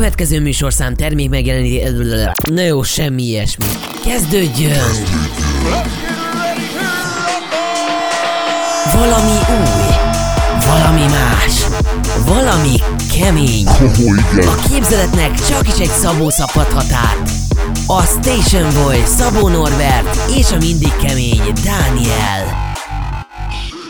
következő műsorszám termék megjeleníti... Na jó, semmi ilyesmi. Kezdődjön! Valami új, valami más, valami kemény. A képzeletnek csak is egy Szabó szabadhat át. A Station Boy, Szabó Norbert és a mindig kemény Dániel.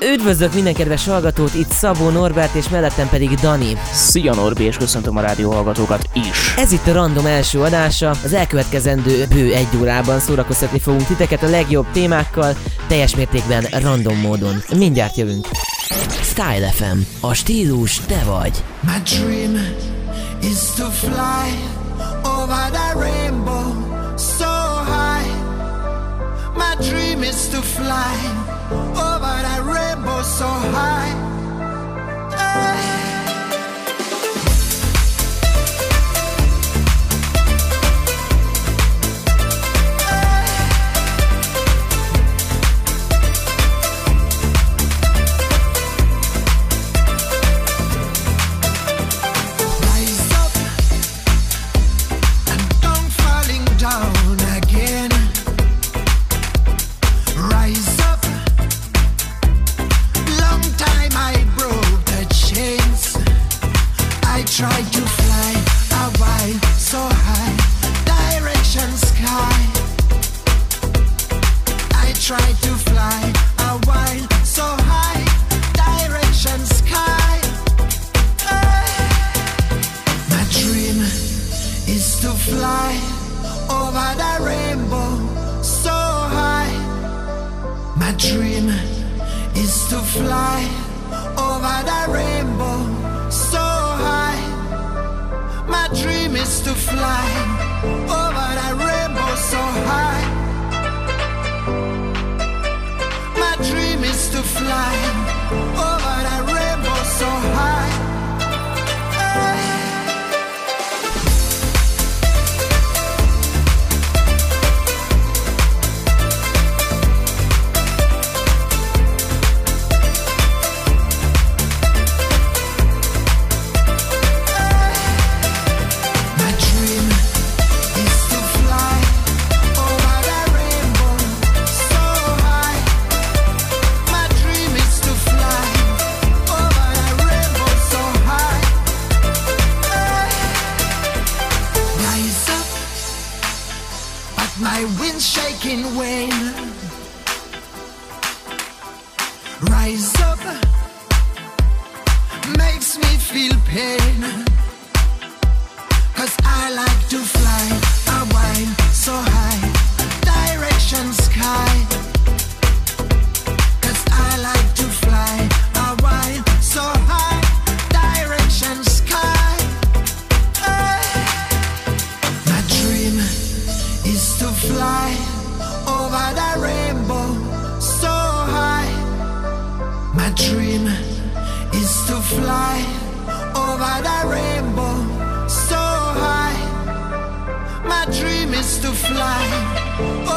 Üdvözlök minden kedves hallgatót, itt Szabó Norbert és mellettem pedig Dani. Szia Norbi, és köszöntöm a rádió hallgatókat is. Ez itt a Random első adása, az elkövetkezendő bő egy órában szórakoztatni fogunk titeket a legjobb témákkal, teljes mértékben random módon. Mindjárt jövünk. Style FM. A stílus te vagy. My dream is to fly over the rainbow so high. My dream is to fly over so high. Hey. Tried to fly so high, direction sky. I tried to fly so high, direction sky. My dream is to fly over the rainbow so high. My dream is to fly over the rainbow is to fly oh, over the rainbow so high. My dream is to fly oh, is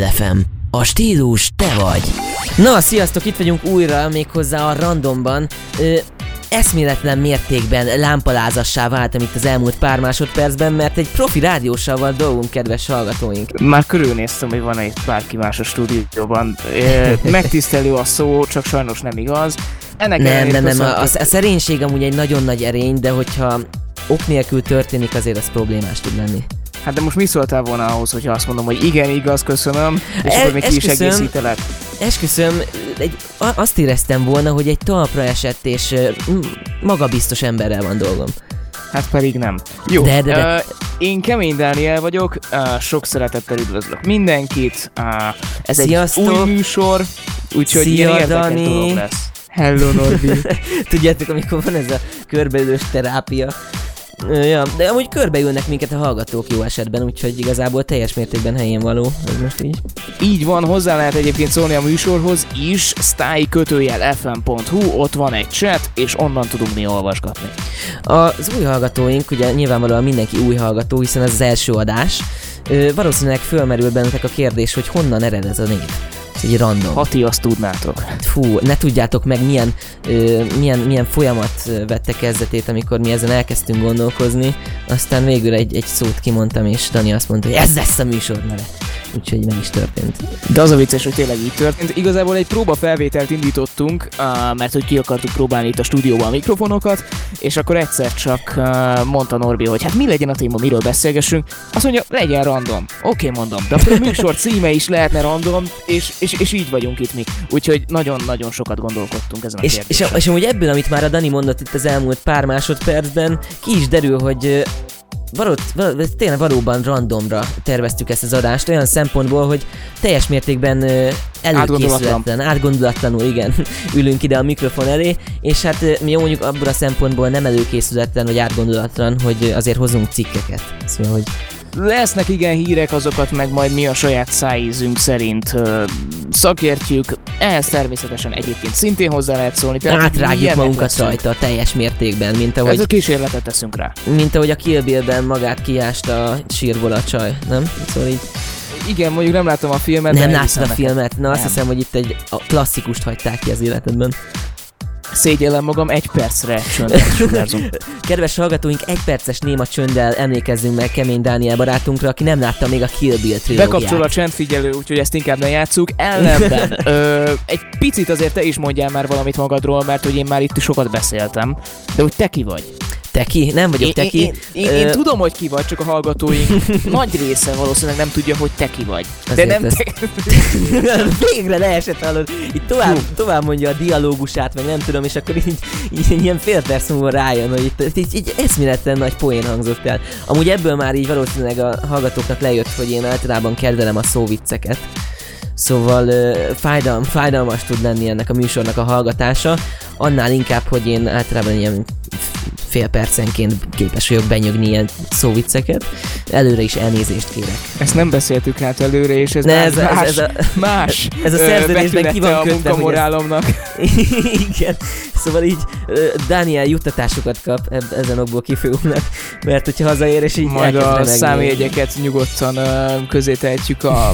Style FM. A stílus te vagy. Na, sziasztok, itt vagyunk újra, méghozzá a randomban. Ö, eszméletlen mértékben lámpalázassá váltam itt az elmúlt pár másodpercben, mert egy profi rádióssal van dolgunk, kedves hallgatóink. Már körülnéztem, hogy van-e itt bárki más a stúdióban. Ö, Megtisztelő a szó, csak sajnos nem igaz. Ennek Nem, nem, nem, a, a, a szerénység amúgy egy nagyon nagy erény, de hogyha ok nélkül történik, azért az problémás tud lenni. Hát de most mi szóltál volna ahhoz, hogyha azt mondom, hogy igen, igaz, köszönöm, és E- akkor még ki is egészítelek. Esküszöm, egy, azt éreztem volna, hogy egy talpra esett, és magabiztos emberrel van dolgom. Hát pedig nem. Jó, De, de, de. Uh, én Kemény Dániel vagyok, uh, sok szeretettel üdvözlök mindenkit. Uh, ez Sziasztok. egy új műsor, úgyhogy Szia, ilyen érdekes dolog lesz. Hello Norbi. Tudjátok, amikor van ez a körbeülős terápia. Ja, de amúgy körbeülnek minket a hallgatók jó esetben, úgyhogy igazából teljes mértékben helyén való, ez most így. Így van, hozzá lehet egyébként szólni a műsorhoz is, style kötőjel fm.hu, ott van egy chat, és onnan tudunk mi olvasgatni. Az új hallgatóink, ugye nyilvánvalóan mindenki új hallgató, hiszen ez az első adás. Ö, valószínűleg fölmerül bennetek a kérdés, hogy honnan ered ez a név. Ez egy random. Ha ti azt tudnátok. Fú, ne tudjátok meg milyen, ö, milyen, milyen folyamat vette kezdetét, amikor mi ezen elkezdtünk gondolkozni. Aztán végül egy, egy szót kimondtam, és Dani azt mondta, hogy ez lesz a műsor neve. Úgyhogy meg is történt. De az a vicces, hogy tényleg így történt. Igazából egy próba felvételt indítottunk, uh, mert hogy ki akartuk próbálni itt a stúdióban a mikrofonokat, és akkor egyszer csak uh, mondta Norbi, hogy hát mi legyen a téma, miről beszélgessünk. Azt mondja, legyen random. Oké, okay, mondom. De akkor a műsor címe is lehetne random, és, és, és így vagyunk itt mi. Úgyhogy nagyon-nagyon sokat gondolkodtunk ezen a És, és, kérdésen. és amúgy ebből, amit már a Dani mondott itt az elmúlt pár másodpercben, ki is derül, hogy ö, való, való, tényleg valóban randomra terveztük ezt az adást, olyan szempontból, hogy teljes mértékben előkészületlen, átgondolatlanul, igen, ülünk ide a mikrofon elé, és hát mi mondjuk abból a szempontból nem előkészületlen vagy átgondolatlan, hogy azért hozunk cikkeket. Szóval, hogy Lesznek igen hírek, azokat meg majd mi a saját szájízünk szerint ö, szakértjük. Ehhez természetesen egyébként szintén hozzá lehet szólni. Tehát átrágjuk magunkat leszünk. rajta teljes mértékben, mint Ez ahogy a kísérletet teszünk rá. mint ahogy a Kill Bill-ben magát kiásta a sírból a csaj, nem? Szóval így Igen, mondjuk nem láttam a filmet. nem láttad a filmet? Na azt hiszem, hogy itt egy a klasszikust hagyták ki az életedben. Szégyellem magam, egy percre sugárzunk. Kedves hallgatóink, egy perces néma csönddel emlékezzünk meg Kemény Dániel barátunkra, aki nem látta még a Kill Bill trilógiát. Bekapcsol a csendfigyelő, úgyhogy ezt inkább ne játsszuk. Ellenben ö, egy picit azért te is mondjál már valamit magadról, mert hogy én már itt sokat beszéltem. De hogy te ki vagy? Te ki? Nem vagyok Én, te én, én, én, én tudom, hogy ki vagy, csak a hallgatóink nagy része valószínűleg nem tudja, hogy te ki vagy. De Azért nem te... Végre leesett hallod. Itt tovább, tovább mondja a dialógusát, meg nem tudom, és akkor így, így ilyen fél perc múlva rájön, hogy itt, itt, így, így eszméletlen nagy poén hangzott el. Amúgy ebből már így valószínűleg a hallgatóknak lejött, hogy én általában kedvelem a szóvicceket. Szóval ö, fájdalm, fájdalmas tud lenni ennek a műsornak a hallgatása, annál inkább, hogy én általában ilyen fél percenként képes vagyok benyögni ilyen szóvicceket. Előre is elnézést kérek. Ezt nem beszéltük át előre, és ez, Ne, már ez a- más, ez a- más ez a szerződésben ki van a kötve, munkamorálomnak. Igen, szóval így ö, Daniel juttatásokat kap ezen okból kifolyólag, mert hogyha hazaér és így Majd a számjegyeket nyugodtan közé tehetjük a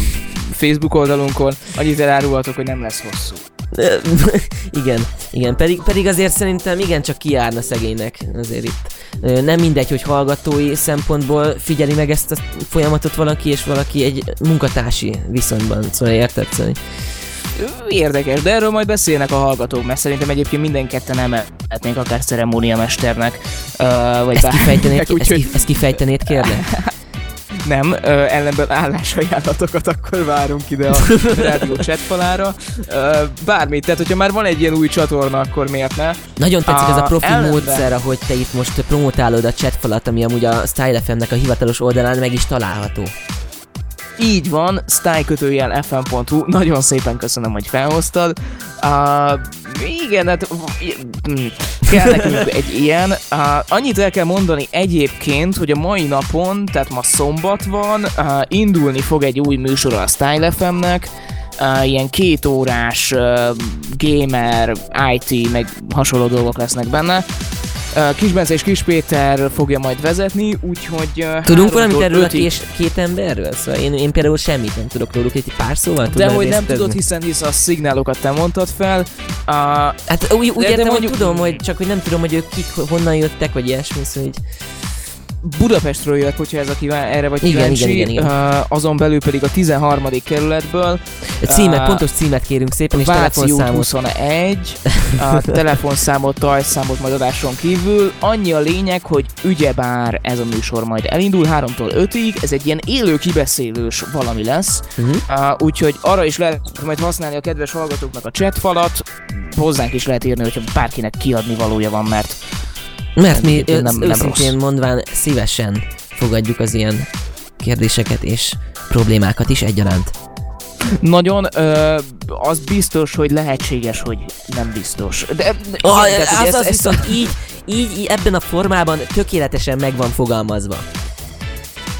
Facebook oldalunkon. Annyit elárulhatok, hogy nem lesz hosszú. Igen, igen, pedig, pedig azért szerintem igen csak kiárna szegénynek azért itt. Nem mindegy, hogy hallgatói szempontból figyeli meg ezt a folyamatot valaki, és valaki egy munkatársi viszonyban, szóval érted? Szóval, Érdekes, de erről majd beszélnek a hallgatók, mert szerintem egyébként minden ketten emelhetnénk akár ceremóniamesternek, ö, vagy ezt kifejtenéd, ezt, úgyhogy ki, ezt kifejtenéd kérlek? nem, ö, ellenben állásajánlatokat akkor várunk ide a rádió chatfalára. Ö, Bármit, tehát hogyha már van egy ilyen új csatorna, akkor miért ne? Nagyon tetszik ez a A profi ellenben- módszer, ahogy te itt most promotálod a chatfalat, ami amúgy a Style FM-nek a hivatalos oldalán meg is található. Így van, style fm.hu, nagyon szépen köszönöm, hogy felhoztad. Uh, igen, hát kell nekünk egy ilyen. Uh, annyit el kell mondani egyébként, hogy a mai napon, tehát ma szombat van, uh, indulni fog egy új műsor a Style FM-nek, uh, ilyen két órás uh, gamer, IT, meg hasonló dolgok lesznek benne. Uh, Kis Bence és Kis Péter fogja majd vezetni, úgyhogy... Uh, Tudunk valamit erről a ötig- kés, két emberről? Szóval én, én például semmit nem tudok róluk, egy pár szóval De hogy nem tudod, hiszen hisz a szignálokat te mondtad fel. Uh, Hát úgy, úgy De- de értem, hogy mondjuk- tudom, hogy csak hogy nem tudom, hogy ők kik, honnan jöttek, vagy ilyesmi, szóval így... Budapestről jött, hogyha ez a kíván, erre vagy Igen, kíváncsi. igen, igen, igen. Uh, azon belül pedig a 13. kerületből. Címet, Á, pontos címet kérünk szépen, és Váci telefonszámot. 21, a telefonszámot, tajszámot majd adáson kívül. Annyi a lényeg, hogy ugyebár ez a műsor majd elindul 3-tól 5-ig, ez egy ilyen élő kibeszélős valami lesz, Uh-huh. uh, úgyhogy arra is lehet majd használni a kedves hallgatóknak a chatfalat, hozzánk is lehet írni, hogyha bárkinek kiadni valója van, mert Mert mi nem, nem- őszintén rossz. mondván szívesen fogadjuk az ilyen kérdéseket és problémákat is egyaránt. Nagyon, ö, az biztos, hogy lehetséges, hogy nem biztos. De, de Ah, igen, az, az ezt- ezt a- viszont így, így, így ebben a formában tökéletesen meg van fogalmazva.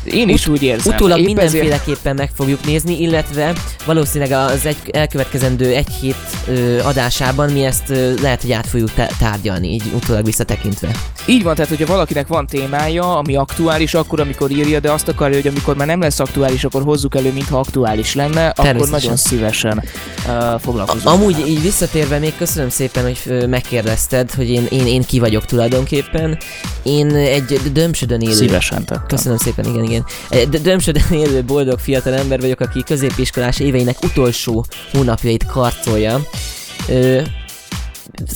Én is úgy érzem. Utólag Épp ezért- mindenféleképpen meg fogjuk nézni, illetve valószínűleg az egy elkövetkezendő egy hét ö, adásában mi ezt ö, lehet, hogy át fogjuk tá- tárgyalni, így utólag visszatekintve. Így van, tehát hogyha valakinek van témája, ami aktuális, akkor amikor írja, de azt akarja, hogy amikor már nem lesz aktuális, akkor hozzuk elő, mintha aktuális lenne, akkor nagyon szívesen uh, foglalkozunk. Amúgy így visszatérve még köszönöm szépen, hogy megkérdezted, hogy én, én, én ki vagyok tulajdonképpen. Én egy dömsödön élő Szívesen tettem. Köszönöm szépen, igen, igen. Egy d- Dömsödön élő boldog fiatal ember vagyok, aki középiskolás éveinek utolsó hónapjait karcolja. Ö,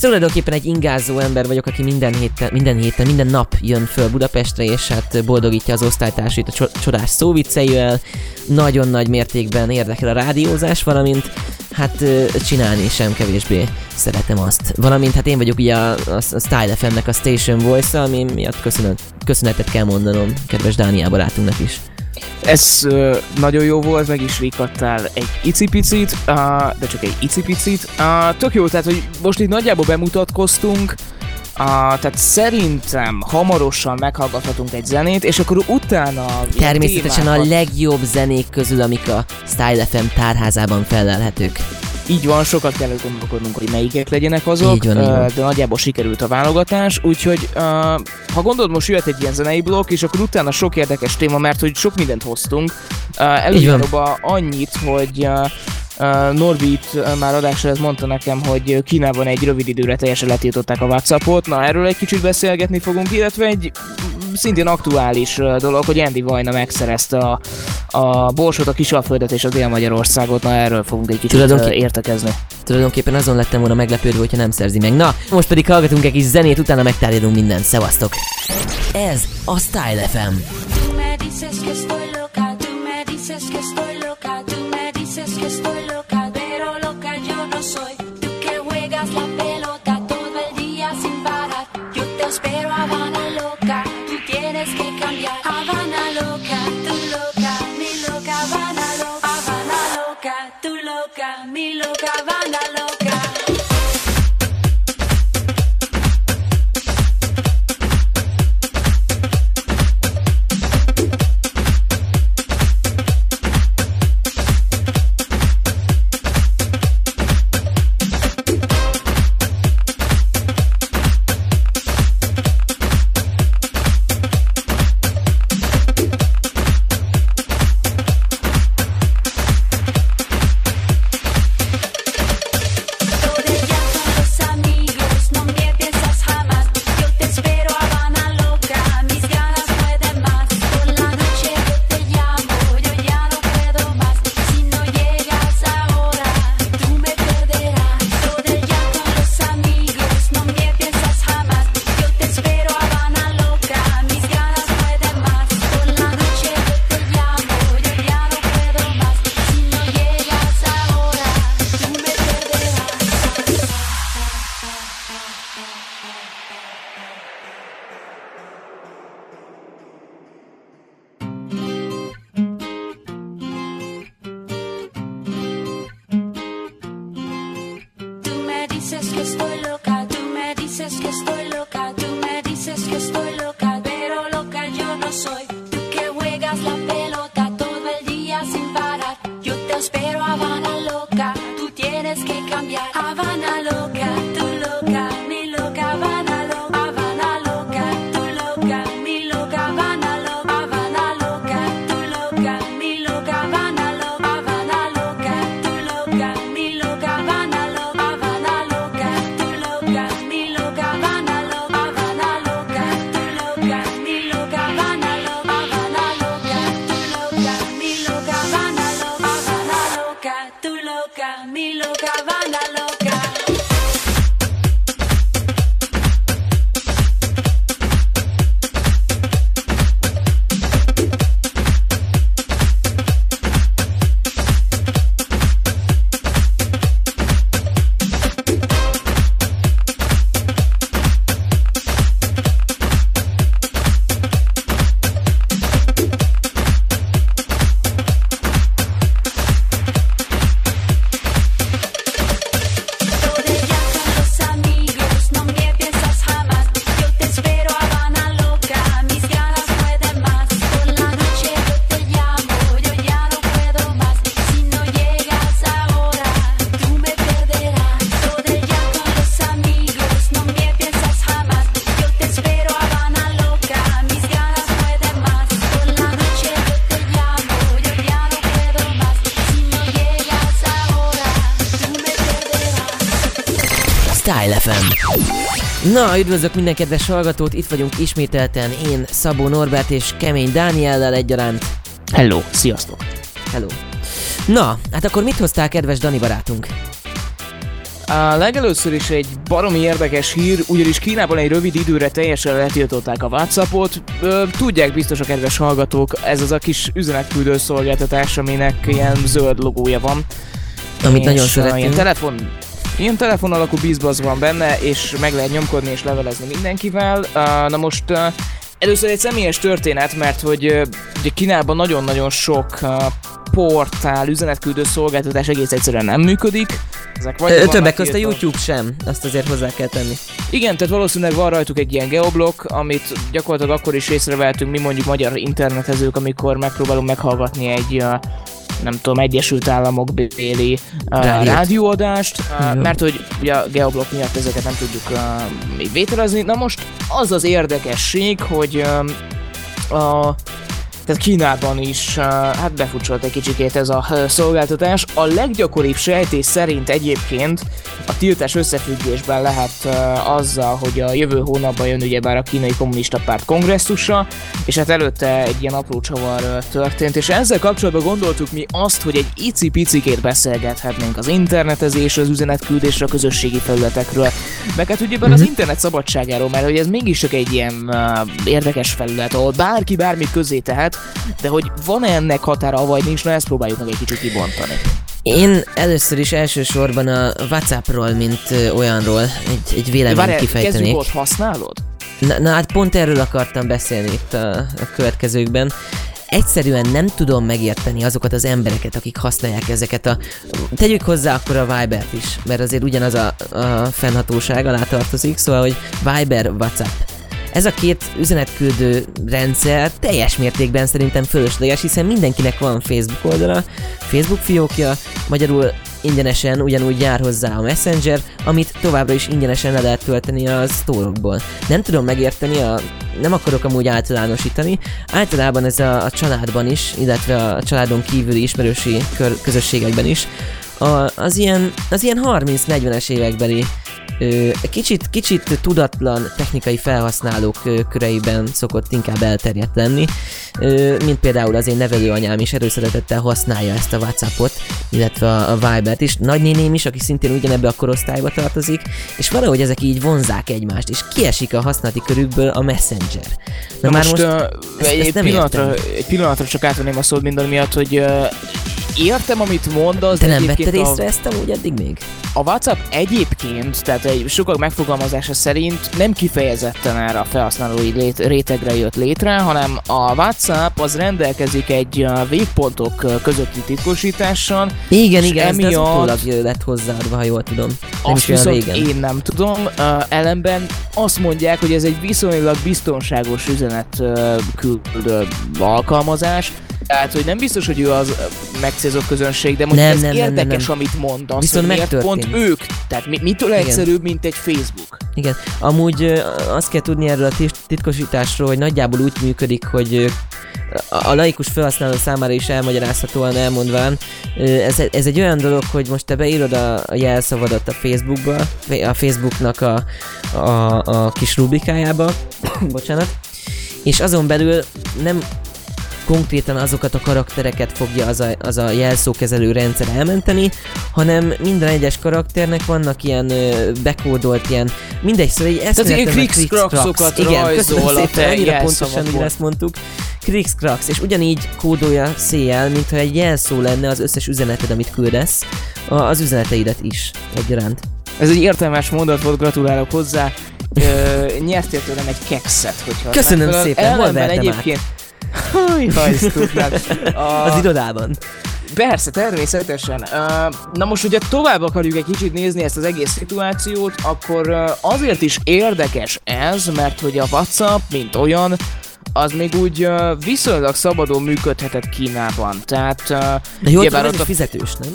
tulajdonképpen egy ingázó ember vagyok, aki minden héten, minden héten, minden nap jön föl Budapestre, és hát boldogítja az osztálytársait a cso- csodás szóvicceivel. Nagyon nagy mértékben érdekel a rádiózás, valamint hát csinálni sem kevésbé szeretem azt. Valamint hát én vagyok ugye a, a, a Style FM-nek a Station Voice-a, ami miatt köszönet, köszönetet kell mondanom kedves Dániel barátunknak is. Ez nagyon jó volt, meg is rikadtál egy icipicit, de csak egy icipicit. Tök jó, tehát hogy most itt nagyjából bemutatkoztunk, Uh, tehát szerintem hamarosan meghallgathatunk egy zenét, és akkor utána... Természetesen a témákat- legjobb zenék közül, amik a Style FM tárházában felelhetők. Így van, sokat kell gondolkodnunk, hogy melyikek legyenek azok, Így van, így van. de nagyjából sikerült a válogatás, úgyhogy ö, ha gondolod, most jöhet egy ilyen zenei blokk, és akkor utána sok érdekes téma, mert hogy sok mindent hoztunk. Ö, Előjáróba annyit, hogy ö, már adás előtt mondta nekem, hogy Kínában egy rövid időre teljesen letiltották a Whatsappot, na erről egy kicsit beszélgetni fogunk, illetve egy szintén aktuális dolog, hogy Andy Vajna megszerezte a, a Borsot, a Kisalföldet és a Dél-Magyarországot, na erről fogunk egy kicsit Tulajdonké- értekezni. Tulajdonképpen azon lettem volna meglepődve, hogyha nem szerzi meg. Na, most pedig hallgatunk egy kis zenét, utána megtárgyalunk mindent. Szevasztok! Ez a Style FM. Tú me dices que estoy loca, tú me dices que estoy loca, estoy loca, pero loca yo no soy. Tú que juegas la pelota todo el día sin parar. Yo te espero, Habana loca, tú tienes que cambiar. Habana loca, tú loca, mi loca, Habana loca, Habana loca, tú loca, mi loca, dices que estoy loca, Na, üdvözlök minden kedves hallgatót, itt vagyunk ismételten, én Szabó Norbert és Kemény Dániellel egyaránt. Hello, sziasztok! Hello. Na, hát akkor mit hoztál, kedves Dani barátunk? A legelőször is egy baromi érdekes hír, ugyanis Kínában egy rövid időre teljesen letiltották a Whatsappot. Ö, tudják biztos a kedves hallgatók, ez az a kis üzenetküldő szolgáltatás, aminek ilyen zöld logója van. Amit És, nagyon szeretünk. Ilyen telefon, ilyen telefon alakú bizbaz van benne, és meg lehet nyomkodni és levelezni mindenkivel. Na most először egy személyes történet, mert hogy ugye Kínában nagyon-nagyon sok portál, üzenetküldő szolgáltatás egész egyszerűen nem működik. Ezek vagy Ö, Többek között a YouTube sem, azt azért hozzá kell tenni. igen, tehát valószínűleg van rajtuk egy ilyen geoblok, amit gyakorlatilag akkor is észrevehetünk mi mondjuk magyar internetezők, amikor megpróbálunk meghallgatni egy nem tudom, Egyesült Államok béli uh, rádióadást, uh, mert hogy ugye a geoblok miatt ezeket nem tudjuk uh, még vételezni. Na most az az érdekesség, hogy um, a tehát Kínában is uh, hát befutcsolt egy kicsikét ez a uh, szolgáltatás. A leggyakoribb sejtés szerint egyébként a tiltás összefüggésben lehet uh, azzal, hogy a jövő hónapban jön ugyebár a kínai kommunista párt kongresszusa, és hát előtte egy ilyen apró csavar történt, és ezzel kapcsolatban gondoltuk mi azt, hogy egy icipicikét beszélgethetnénk az internetezésről, az üzenetküldésről, a közösségi felületekről, meg hát ugyebár az internet szabadságáról, mert hogy ez mégis csak egy ilyen uh, érdekes felület, ahol bárki bármit közé tehet, de hogy van-e ennek határa, vagy nincs, na ezt próbáljuk meg egy kicsit kibontani. Én először is elsősorban a Whatsappról, mint olyanról egy, egy véleményt Várjál, kifejtenék. kezdjük ott, használod? Na, na hát pont erről akartam beszélni itt a, a következőkben. Egyszerűen nem tudom megérteni azokat az embereket, akik használják ezeket a... Tegyük hozzá akkor a Viber-t is, mert azért ugyanaz a, a fennhatóság alá tartozik, szóval, hogy Viber, WhatsApp. Ez a két üzenetküldő rendszer teljes mértékben szerintem fölösleges, hiszen mindenkinek van Facebook oldala, Facebook fiókja, magyarul ingyenesen ugyanúgy jár hozzá a Messenger, amit továbbra is ingyenesen le lehet tölteni a sztórokból. Nem tudom megérteni, a, nem akarok amúgy általánosítani, általában ez a, a családban is, illetve a családon kívüli ismerősi kör, közösségekben is, a, az ilyen, az ilyen 30-40-es évekbeli ö, kicsit, kicsit tudatlan technikai felhasználók ö, köreiben szokott inkább elterjedt lenni, ö, mint például az én nevelőanyám is erőszeretettel használja ezt a Whatsappot, illetve a, a Vibert is, nagynéném is, aki szintén ugyanebbe a korosztályba tartozik, és valahogy ezek így vonzák egymást, és kiesik a használati körükből a Messenger. Na, már most, most uh, ezt- egy, ezt nem pillanatra, értem. egy pillanatra csak átvenném a szót minden miatt, hogy uh, értem, amit mondasz, Te nem vetted a, észre ezt amúgy eddig még? a WhatsApp egyébként, tehát egy sokak megfogalmazása szerint nem kifejezetten erre a felhasználói lét, rétegre jött létre, hanem a WhatsApp az rendelkezik egy végpontok közötti titkosítással, Igen, igen, de ez emiatt- utólag lett hozzáadva, ha jól tudom. Nem Azt viszont régen. én nem tudom. Uh, ellenben azt mondják, hogy ez egy viszonylag biztonságos üzenet uh, küldő alkalmazás. Tehát, hogy nem biztos, hogy ő az uh, megcélzott közönség, de mondjuk Nem, ez nem, nem, nem, érdekes, nem. amit mondasz, Viszont hogy miért pont ők. Tehát mi, mitől Igen. egyszerűbb, mint egy Facebook? Igen, amúgy azt kell tudni erről a tit- titkosításról, hogy nagyjából úgy működik, hogy a laikus felhasználó számára is elmagyarázhatóan elmondván, ez, ez egy olyan dolog, hogy most te beírod a, a jelszavadat a Facebookba, a Facebooknak a, a, a kis rubrikájába, bocsánat, és azon belül nem konkrétan azokat a karaktereket fogja az a, az a jelszókezelő rendszer elmenteni, hanem minden egyes karakternek vannak ilyen ö, bekódolt ilyen, mindegy, szóval egy eszméletlen krikszkrakszokat Igen, köszönöm szépen, annyira pontosan úgy ezt mondtuk. Krikszkraks, és ugyanígy kódolja széjjel, mintha egy jelszó lenne az összes üzeneted, amit küldesz, a, az üzeneteidet is egyaránt. Ez egy értelmes mondat volt, gratulálok hozzá. Ö, nyertél tőlem egy kekszet, hogyha Köszönöm szépen, hol Ellenben vertem Ha, ezt tudnád. A... Az irodában. Persze, természetesen. Na most, hogyha tovább akarjuk egy kicsit nézni ezt az egész szituációt, akkor azért is érdekes ez, mert hogy a WhatsApp, mint olyan, az még úgy viszonylag szabadon működhetett Kínában. Tehát... De jól tudom, ott egy fizetős, nem?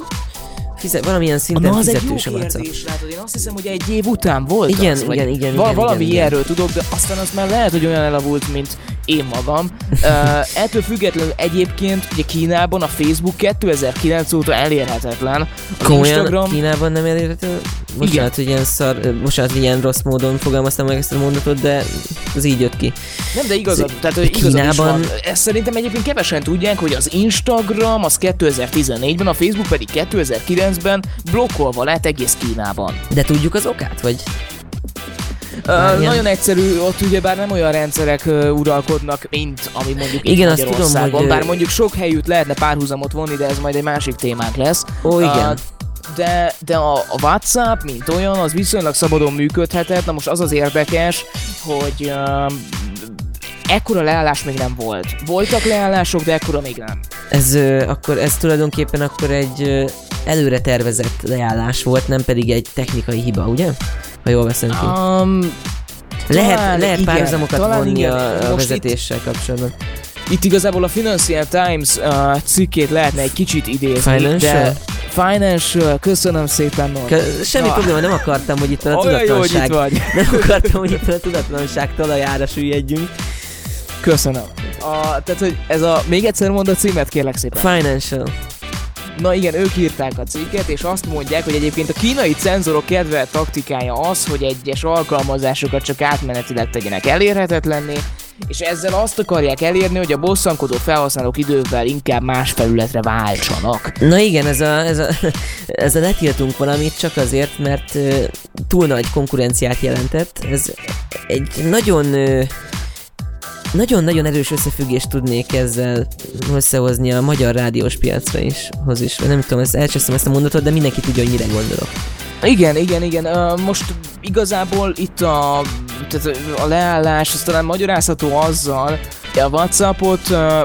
Fizet, valamilyen szinten Na, az egy jó fizetős a WhatsApp. kérdés, látod, én azt hiszem, hogy egy év után volt Igen, az, vagy igen, igen, val- igen, valami igen, igen. ilyenről tudok, de aztán az már lehet, hogy olyan elavult, mint én magam. Uh, ettől függetlenül egyébként ugye Kínában a Facebook 2009 óta elérhetetlen. Az Komolyan Instagram Kínában nem elérhető? Bocsánat, hogy ilyen szar, bocsánat, hogy ilyen rossz módon fogalmaztam meg ezt a mondatot, de ez így jött ki. Nem, de igazad, tehát hogy igazad Kínában- is van. Ezt szerintem egyébként kevesen tudják, hogy az Instagram az 2014-ben, a Facebook pedig 2009-ben blokkolva lett egész Kínában. De tudjuk az okát, vagy? Uh, nagyon egyszerű, ott ugyebár nem olyan rendszerek uh, uralkodnak, mint ami mondjuk itt Igen, tudom, Magyarországon. hogy, Bár mondjuk sok helyütt lehetne párhuzamot vonni, de ez majd egy másik témánk lesz. Ó, igen. Uh, de, de a, a WhatsApp, mint olyan, az viszonylag szabadon működhetett. Na most az az érdekes, hogy uh, ekkora leállás még nem volt. Voltak leállások, de ekkora még nem. Ez akkor ez tulajdonképpen akkor egy előre tervezett leállás volt, nem pedig egy technikai hiba, ugye? Ha jól veszem ki. Um, lehet lehet igen, párhuzamokat vonni igen. a, a vezetéssel kapcsolatban. Itt igazából a Financial Times uh, cikkét lehetne egy kicsit idézni, Financial? de Financial, köszönöm szépen. Ke- Semmi Na. probléma, nem akartam, hogy itt a Olyan jó, hogy itt tudatlanság... vagy. Nem akartam, hogy itt a tudatlanság talajára süllyedjünk. Köszönöm. A, tehát, hogy ez a, még egyszer mond a címet, kérlek szépen. Financial. Na igen, ők írták a cikket, és azt mondják, hogy egyébként a kínai cenzorok kedvelt taktikája az, hogy egyes alkalmazásokat csak átmenetileg tegyenek elérhetetlenné, és ezzel azt akarják elérni, hogy a bosszankodó felhasználók idővel inkább más felületre váltsanak. Na igen, ez a, ez a, ez a letiltunk valamit csak azért, mert túl nagy konkurenciát jelentett. Ez egy nagyon nagyon-nagyon erős összefüggést tudnék ezzel összehozni a magyar rádiós piacra is, hoz is. Nem tudom, ezt elcsesztem ezt a mondatot, de mindenki tudja, hogy mire gondolok. Igen, igen, igen. Most igazából itt a, tehát a leállás, az talán magyarázható azzal, a Whatsappot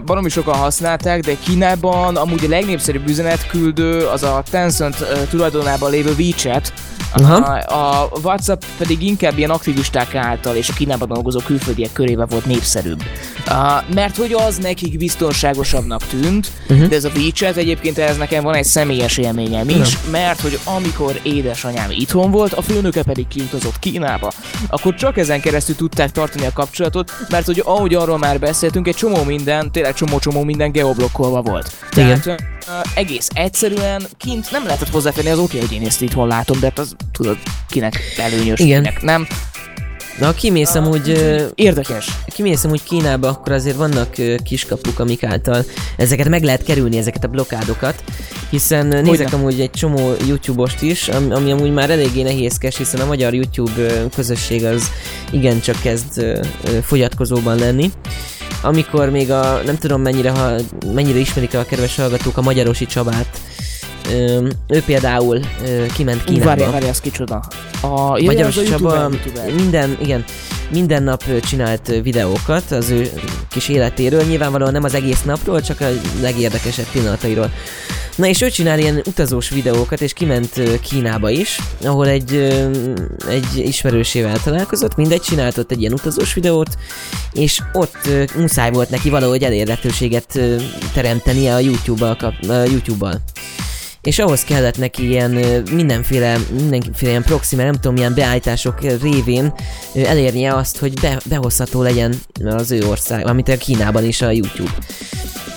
baromi sokan használták, de Kínában amúgy a legnépszerűbb üzenetküldő az a Tencent tulajdonában lévő WeChat, Aha. a, a WhatsApp pedig inkább ilyen aktivisták által és a Kínában dolgozó külföldiek körében volt népszerűbb. Uh, mert hogy az nekik biztonságosabbnak tűnt, uh-huh. de ez a WeChat egyébként ez nekem van egy személyes élményem is, mert hogy amikor édesanyám itthon volt, a főnöke pedig kiutazott Kínába, akkor csak ezen keresztül tudták tartani a kapcsolatot, mert hogy ahogy arról már beszéltünk, egy csomó minden, tényleg csomó-csomó minden geoblokkolva volt. Igen. Tehát uh, egész egyszerűen kint nem lehetett hozzáférni, az oké, hogy én ezt itthon látom, de hát az tudod, kinek előnyös, Igen. kinek nem. Na, ha kimész amúgy, Érdekes. kimész amúgy Kínába, akkor azért vannak kiskapuk, amik által ezeket meg lehet kerülni, ezeket a blokkádokat, hiszen ö, nézek Hogyne. amúgy egy csomó YouTube-ost is, ami, ami amúgy már eléggé nehézkes, hiszen a magyar YouTube közösség az igencsak kezd fogyatkozóban lenni. Amikor még a, nem tudom mennyire, ha, mennyire ismerik a kedves hallgatók a Magyarosi Csabát, Ö, ő például ö, kiment Kínába. Várj, várj, az kicsoda. A, ja, ja, az Magyaros a Csaba YouTuber, minden, igen, minden nap csinált videókat az ő kis életéről, nyilvánvalóan nem az egész napról, csak a legérdekesebb pillanatairól. Na és ő csinál ilyen utazós videókat, és kiment Kínába is, ahol egy, egy ismerősével találkozott, mindegy, csinált ott egy ilyen utazós videót, és ott muszáj volt neki valahogy elérhetőséget teremtenie a YouTube-bal. YouTube-bal és ahhoz kellett neki ilyen mindenféle, mindenféle ilyen proxy, mert nem tudom, milyen beállítások révén elérnie azt, hogy be, behozható legyen az ő ország, amit a Kínában is a YouTube.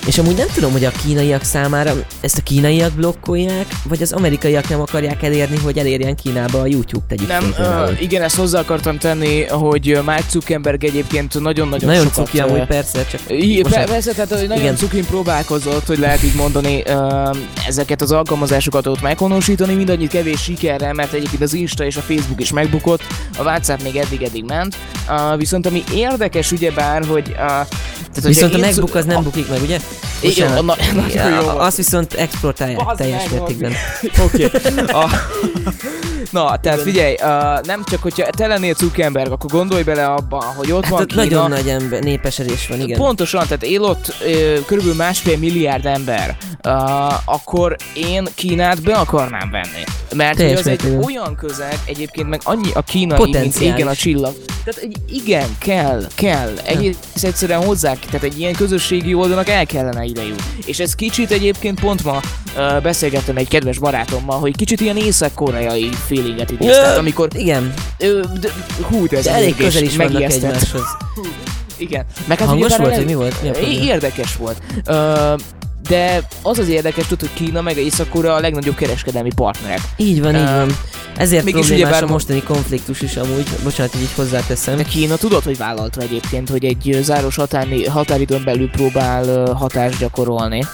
És amúgy nem tudom, hogy a kínaiak számára ezt a kínaiak blokkolják, vagy az amerikaiak nem akarják elérni, hogy elérjen Kínába a YouTube, tegyük Nem, uh, igen, ezt hozzá akartam tenni, hogy Mark Zuckerberg egyébként nagyon-nagyon Nagyon sokat... cuki amúgy persze, csak I, pe- persze, tehát hogy nagyon Igen. cukin próbálkozott, hogy lehet így mondani, uh, ezeket az alkalmazásokat ott meghonosítani, mindannyit kevés sikerrel, mert egyébként az Insta és a Facebook is megbukott, a WhatsApp még eddig-eddig ment. Uh, viszont ami érdekes ugyebár, hogy... Uh, tehát, Viszont a MacBook az nem bukik meg, ugye? Igen, Bocsánat. na- nagyon jó azt viszont exportálják teljes mértékben. Oké. A... Na, tehát figyelj, uh, nem csak hogyha te lennél Zuckerberg, akkor gondolj bele abba, hogy ott Hát van ott Kína, nagyon nagy ember, népesedés van, igen. Pontosan, tehát él ott ö, körülbelül másfél milliárd ember, uh, akkor én Kínát be akarnám venni. Mert Teljes az egy olyan közeg, egyébként meg annyi a kínai, mint igen a csillag. Tehát egy, igen, kell, kell. Egész egyszerűen hozzá, tehát egy ilyen közösségi oldalnak el kellene ide jutni. És ez kicsit egyébként pont ma uh, beszélgettem egy kedves barátommal, hogy kicsit ilyen észak-koreai feelinget idéz. Tehát amikor Igen, ö, de, hú, de ez de elég közel is megijesztett. egymáshoz. Igen. Meg hát Hangos volt, vagy mi volt? Mi? Érdekes volt. Ö, de az az érdekes, tudod, hogy Kína meg észak a legnagyobb kereskedelmi partnerek. Így van, így Ö, van. Ezért mégis problémás ugyebár a mo- mostani konfliktus is amúgy. Bocsánat, hogy így hozzáteszem. De Kína tudod, hogy vállalta egyébként, hogy egy záros határni, határidőn belül próbál hatást gyakorolni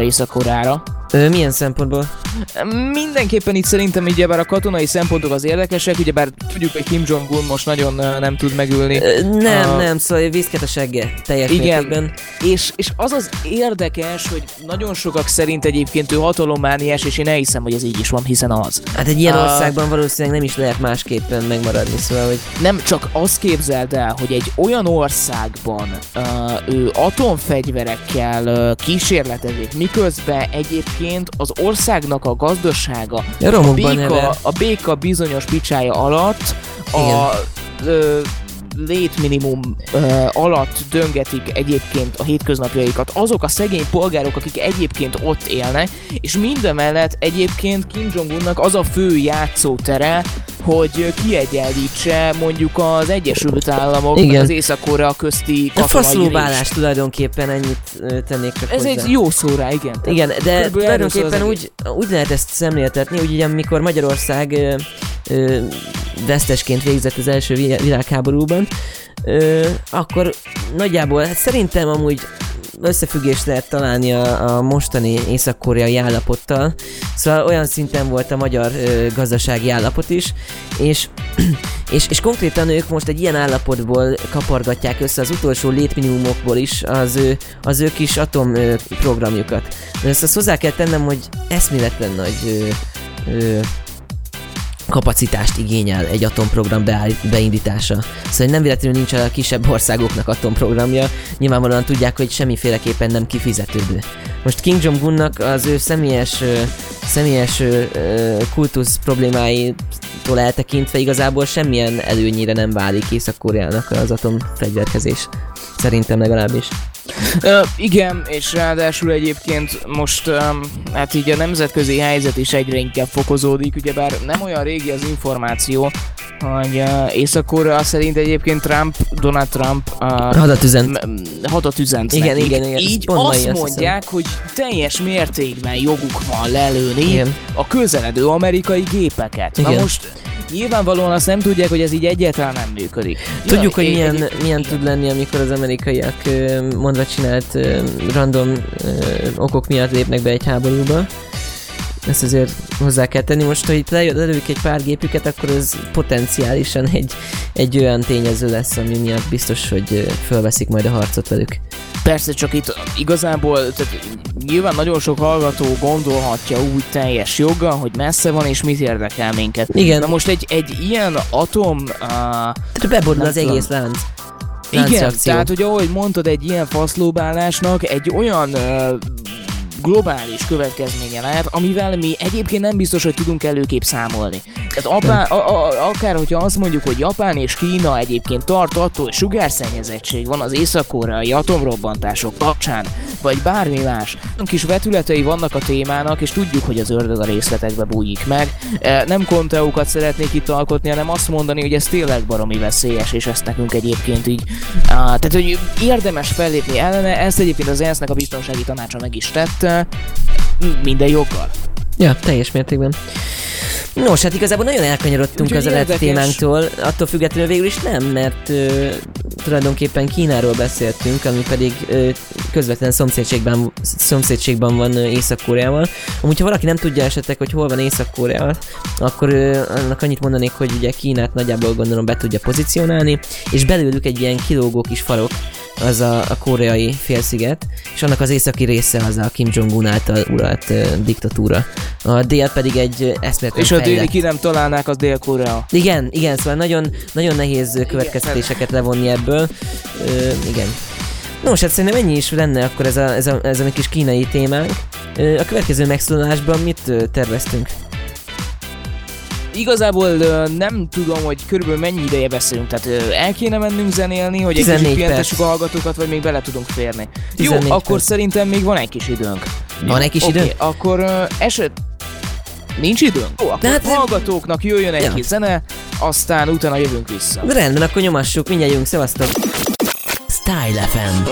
Észak-Koreára. Milyen szempontból? Mindenképpen itt szerintem ugyebár a katonai szempontok az érdekesek, ugyebár tudjuk, hogy Kim Jong-un most nagyon nem tud megülni. Nem, A- nem, szóval viszket a segge. Teljes Igen. mértékben. És, és az az érdekes, hogy nagyon sokak szerint egyébként ő hatalommániás, és én elhiszem, hogy ez így is van, hiszen az. Hát egy ilyen A- országban valószínűleg nem is lehet másképpen megmaradni, szóval, hogy Nem csak azt képzeld el, hogy egy olyan országban uh, ő atomfegyverekkel uh, kísérletezik, miközben egyébként az országnak a gazdasága a béka, a béka bizonyos picsája alatt a ö, létminimum ö, alatt döngetik egyébként a hétköznapjaikat. Azok a szegény polgárok, akik egyébként ott élnek, és mindemellett egyébként Kim Jong-unnak az a fő játszótere, hogy kiegyenlítse mondjuk az Egyesült Államok Igen. az Észak-Korea közti A katonai faszlóválás tulajdonképpen ennyit tennék csak Ez hozzá. egy jó szó rá, igen. Tehát Igen, de körülbelül tulajdonképpen úgy, úgy lehet ezt szemléltetni, hogy ugye amikor Magyarország ö, ö, vesztesként végzett az első vi- világháborúban, ö, akkor nagyjából, hát szerintem amúgy összefüggést lehet találni a, a mostani észak-koreai állapottal. Szóval olyan szinten volt a magyar ö, gazdasági állapot is, és, és, és konkrétan ők most egy ilyen állapotból kapargatják össze az utolsó létminimumokból is az ő, az ő kis atom ö, programjukat. Ezt azt hozzá kell tennem, hogy eszméletlen nagy ö, ö, kapacitást igényel egy atomprogram beindítása. Szóval nem véletlenül nincs a kisebb országoknak atomprogramja, nyilvánvalóan tudják, hogy semmiféleképpen nem kifizetődő. Most King Jong-unnak az ő személyes, személyes kultusz problémáitól eltekintve igazából semmilyen előnyére nem válik Észak-Koreának az atomfegyverkezés. Szerintem legalábbis. Ö, igen, és ráadásul egyébként most um, hát így a nemzetközi helyzet is egyre inkább fokozódik, ugyebár nem olyan régi az információ, hogy uh, Észak-Korea szerint egyébként Trump, Donald Trump uh, Hadat üzent. m- hadat üzent Igen, nekik. igen, igen, Így pont azt mondják, hogy teljes mértékben joguk van lelőni Igen. a közeledő amerikai gépeket. Igen. Na most nyilvánvalóan azt nem tudják, hogy ez így egyáltalán nem működik. Tudjuk, hogy egy- milyen, egy- milyen tud lenni, amikor az amerikaiak mondva csinált random okok miatt lépnek be egy háborúba. Ezt azért hozzá kell tenni. Most, ha itt lelők egy pár gépüket, akkor ez potenciálisan egy, egy olyan tényező lesz, ami miatt biztos, hogy fölveszik majd a harcot velük. Persze, csak itt igazából tehát nyilván nagyon sok hallgató gondolhatja úgy teljes joggal, hogy messze van és mit érdekel minket. Igen. Na most egy, egy ilyen atom... Uh, Tehát beborul Nem az tudom. egész lánc. igen, tehát hogy ahogy mondtad, egy ilyen faszlóbálásnak egy olyan uh, globális következménye lehet, amivel mi egyébként nem biztos, hogy tudunk előképp számolni. Tehát apá, a, a, akár hogyha azt mondjuk, hogy Japán és Kína egyébként tart attól, hogy sugárszennyezettség van az észak-koreai atomrobbantások kapcsán, vagy bármi más. Kis vetületei vannak a témának, és tudjuk, hogy az ördög a részletekbe bújik meg. E, Nem konteókat szeretnék itt alkotni, hanem azt mondani, hogy ez tényleg baromi veszélyes, és ezt nekünk egyébként így... Tehát, hogy érdemes fellépni ellene, ezt egyébként az ENSZ-nek a biztonsági tanácsa meg is tette, minden joggal. Ja, teljes mértékben. Nos, hát igazából nagyon elkanyarodtunk Úgyhogy az érdekes. témánktól, attól függetlenül végül is nem, mert ö, tulajdonképpen Kínáról beszéltünk, ami pedig ö, közvetlen szomszédségben, szomszédségben van ö, Észak-Koreával. Amúgy, ha valaki nem tudja esetleg, hogy hol van Észak-Korea, akkor ö, annak annyit mondanék, hogy ugye Kínát nagyjából gondolom be tudja pozícionálni, és belőlük egy ilyen kilógó kis farok, az a, a koreai félsziget, és annak az északi része az a Kim Jong-un által uralt uh, diktatúra. A dél pedig egy uh, eszméletlen És a déli ki nem találnák, az Dél-Korea. Igen, igen, szóval nagyon, nagyon nehéz következtetéseket levonni ebből. Ö, igen. Nos, hát szerintem ennyi is lenne akkor ez a, ez a, ez a kis kínai témánk. A következő megszólalásban mit terveztünk? Igazából nem tudom, hogy körülbelül mennyi ideje beszélünk, tehát el kéne mennünk zenélni, hogy egy 14 kicsit perc. pihenessük a hallgatókat, vagy még bele tudunk férni. Jó, 14 akkor perc. szerintem még van egy kis időnk. Van egy kis Oké, idő? akkor eset... Nincs időnk? Jó, akkor hát- hallgatóknak jöjjön egy Ja. kis zene, aztán utána jövünk vissza. De rendben, akkor nyomassuk, mindjárt jövünk, szevasztok! Style FM.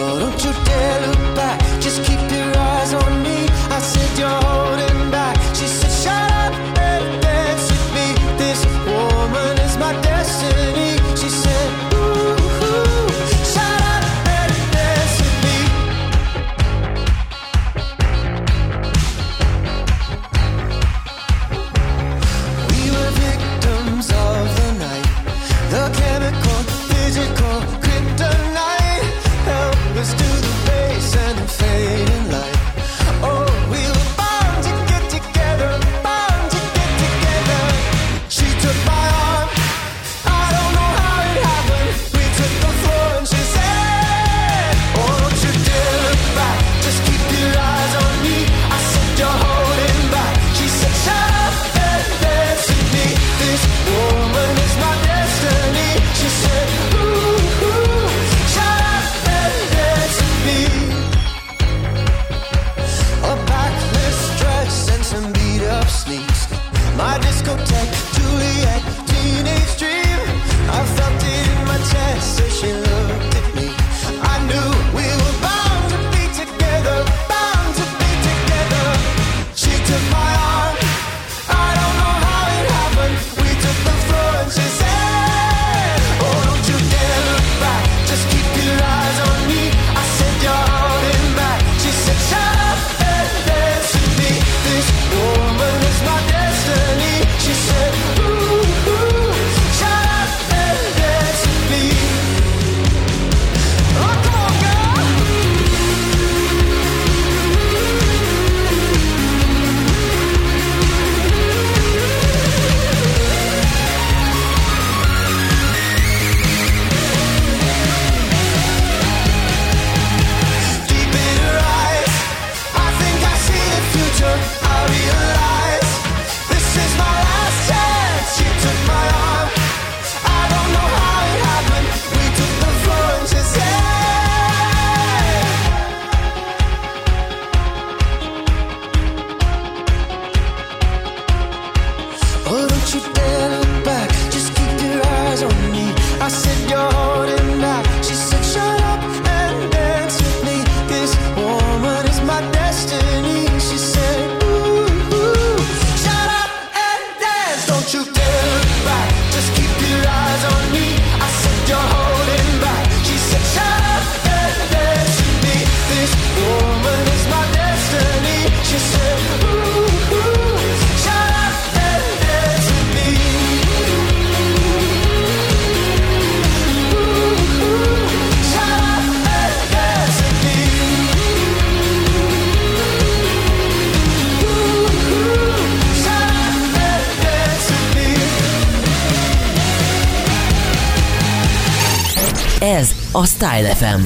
A Style FM.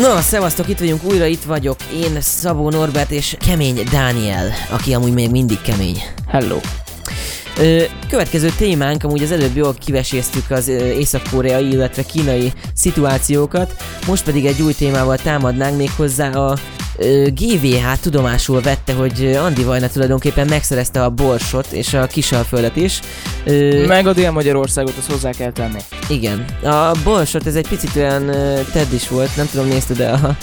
Na, szevasztok, itt vagyunk újra, itt vagyok én, Szabó Norbert és Kemény Dániel, aki amúgy még mindig kemény. Hello. Ö, következő témánk, amúgy az előbb jól kiveséztük az észak-koreai, illetve kínai szituációkat, most pedig egy új témával támadnánk még hozzá a GVH tudomásul vette, hogy Andi Vajna tulajdonképpen megszerezte a borsot és a kisalföldet is. Meg a Dél-Magyarországot, azt hozzá kell tenni. igen. A borsot ez egy picit olyan tedd is volt, nem tudom nézted el a,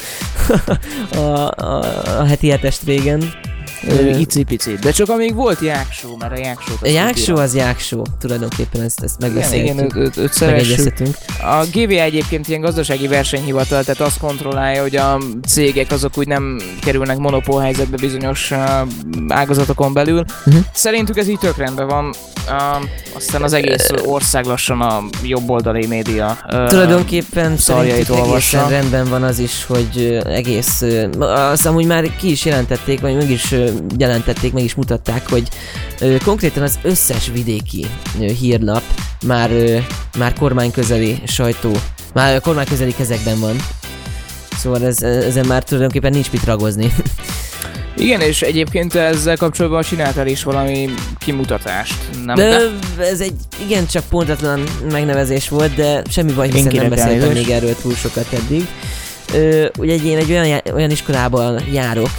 a, a, a heti hetest régen. Ö, Ö, Icipici. De csak amíg volt jáksó, mert a jáksót... A jáksó az jáksó, tulajdonképpen ezt, ezt Igen, igen. Megegyezhetünk. A GVA egyébként ilyen gazdasági versenyhivatal, tehát azt kontrollálja, hogy a cégek azok úgy nem kerülnek monopól helyzetbe bizonyos uh, ágazatokon belül. Mhm. Szerintük ez így tök rendben van. Uh, aztán az egész ország lassan a jobboldali média. Uh, Tulajdonképpen szerintük olvassa. rendben van az is, hogy egész, ö, azt amúgy már ki is jelentették, vagy meg is ö, jelentették, meg is mutatták, hogy konkrétan az összes vidéki hírlap már, már kormányközeli sajtó, már kormányközeli kezekben van. Szóval ez, ezen már tulajdonképpen nincs mit ragozni. Igen, és egyébként ezzel kapcsolatban csináltál is valami kimutatást, nem? De ez egy igencsak pontatlan megnevezés volt, de semmi baj, hiszen nem beszéltem még erről túl sokat eddig. Ö, ugye én egy olyan, olyan iskolában járok,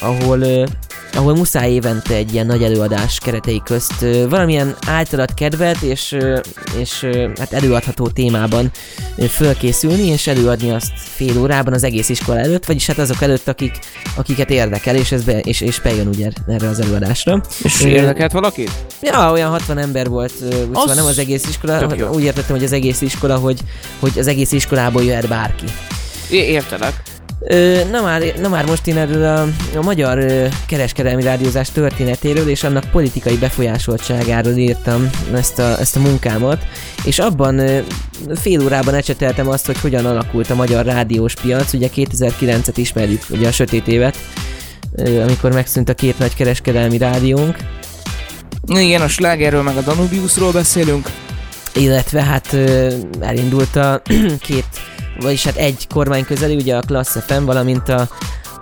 ahol, ö, ahol muszáj évente egy ilyen nagy előadás keretei közt ö, valamilyen általad kedvelt és, ö, és ö, hát előadható témában ö, fölkészülni és előadni azt fél órában az egész iskola előtt, vagyis hát azok előtt, akik, akiket érdekel, és, ez be, és, és bejön ugye erre az előadásra. És érdekelt valakit? Ja, olyan 60 ember volt, úgy Az szóval nem az egész iskola, úgy értettem, hogy az egész iskola, hogy, hogy az egész iskolából jöhet bárki. É- értelek. Ö, na, már, na már most én erről a, a magyar ö, kereskedelmi rádiózás történetéről és annak politikai befolyásoltságáról írtam ezt a, ezt a munkámat, és abban ö, fél órában ecseteltem azt, hogy hogyan alakult a magyar rádiós piac, ugye 2009-et ismerjük, ugye a sötét évet, ö, amikor megszűnt a két nagy kereskedelmi rádiónk, Igen, a slágerről meg a Danubiusról beszélünk. illetve hát ö, elindult a két, vagyis hát egy kormány közeli, ugye a Class FM, valamint a,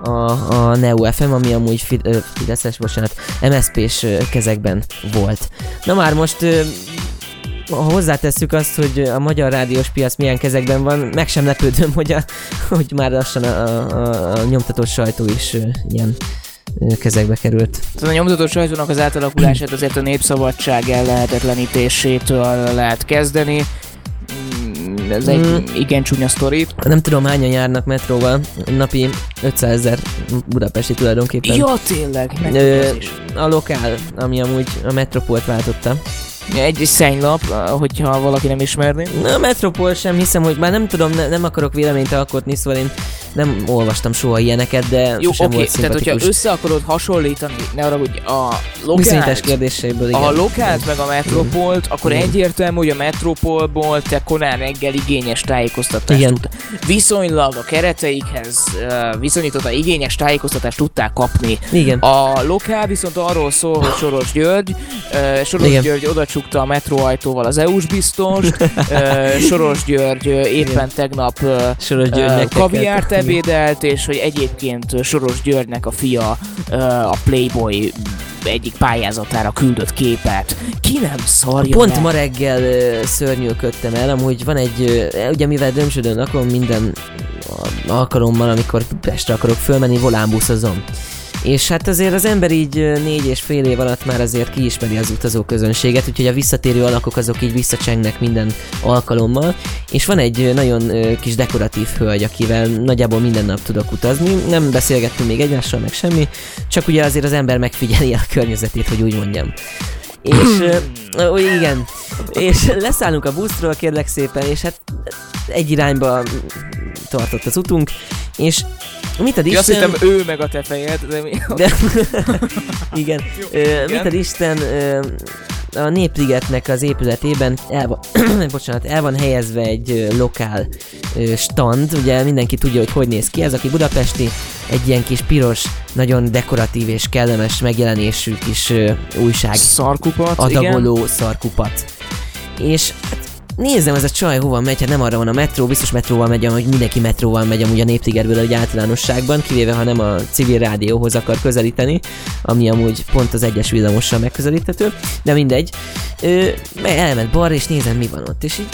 a, a Neo FM, ami amúgy Fideszes, bocsánat, MSZP-s kezekben volt. Na már most hozzátesszük azt, hogy a magyar rádiós piac milyen kezekben van, meg sem lepődöm, hogy, a, hogy már lassan a, a, a nyomtatott sajtó is ilyen kezekbe került. Tehát a nyomtatott sajtónak az átalakulását azért a népszabadság ellehetetlenítésétől lehet kezdeni. Ez egy Mm. igen csúnya sztori. Nem tudom hányan járnak metróval, napi 500 ezer budapesti tulajdonképpen. Ja, tényleg. Ö, a lokál, ami amúgy a Metropolt váltotta. Egy szennylap, hogyha valaki nem ismerné. Na, a Metropol sem hiszem, hogy már nem tudom, ne, nem akarok véleményt alkotni, szóval én nem olvastam soha ilyeneket, de Jó, sosem oké, volt tehát hogyha össze akarod hasonlítani, ne arra, hogy a lokált, kérdéséből, igen. a lokált meg a metropolt, akkor Igen. egyértelmű, hogy a metropolból te korán reggel igényes tájékoztatást Igen. tud. Viszonylag a kereteikhez uh, viszonyította igényes tájékoztatást tudták kapni. Igen. A lokál viszont arról szól, hogy Soros György, Soros Igen. György odacsukta a metróajtóval az EU-s biztost, Soros György éppen Igen. tegnap Soros Györgynek kaviárt ebédelt, és hogy egyébként Soros Györgynek a fia a Playboy egyik pályázatára küldött képet. Ki nem szarja Pont meg? ma reggel szörnyűködtem el, amúgy van egy, ugye mivel Dömsödön lakom minden alkalommal, amikor Pestre akarok fölmenni, volánbuszozom. És hát azért az ember így négy és fél év alatt már azért kiismeri az utazó közönséget, úgyhogy a visszatérő alakok azok így visszacsengnek minden alkalommal, és van egy nagyon kis dekoratív hölgy, akivel nagyjából minden nap tudok utazni, nem beszélgettünk még egymással, meg semmi, csak ugye azért az ember megfigyeli a környezetét, hogy úgy mondjam. És ö, igen, és leszállunk a buszról, kérlek szépen, és hát egy irányba tartott az utunk, és mit ad Ja, azt Isten... hittem ő meg a te fejed, de mi? De, igen. Ö, mit ad Isten, ö, a Népligetnek az épületében el van, bocsánat, el van helyezve egy lokál ö, stand, ugye mindenki tudja, hogy hogy néz ki. Ez, aki budapesti, egy ilyen kis piros, nagyon dekoratív és kellemes megjelenésű kis ö, újság Szarkupat, adagoló szarkupat. És hát nézem, ez a csaj hova megy, hát nem arra van a metró, biztos metróval megy, hogy mindenki metróval megy amúgy a Népligetből egy általánosságban, kivéve ha nem a civil rádióhoz akar közelíteni, ami amúgy pont az egyes villamossal megközelíthető, de mindegy. Ö, elment balra, és nézem mi van ott, és így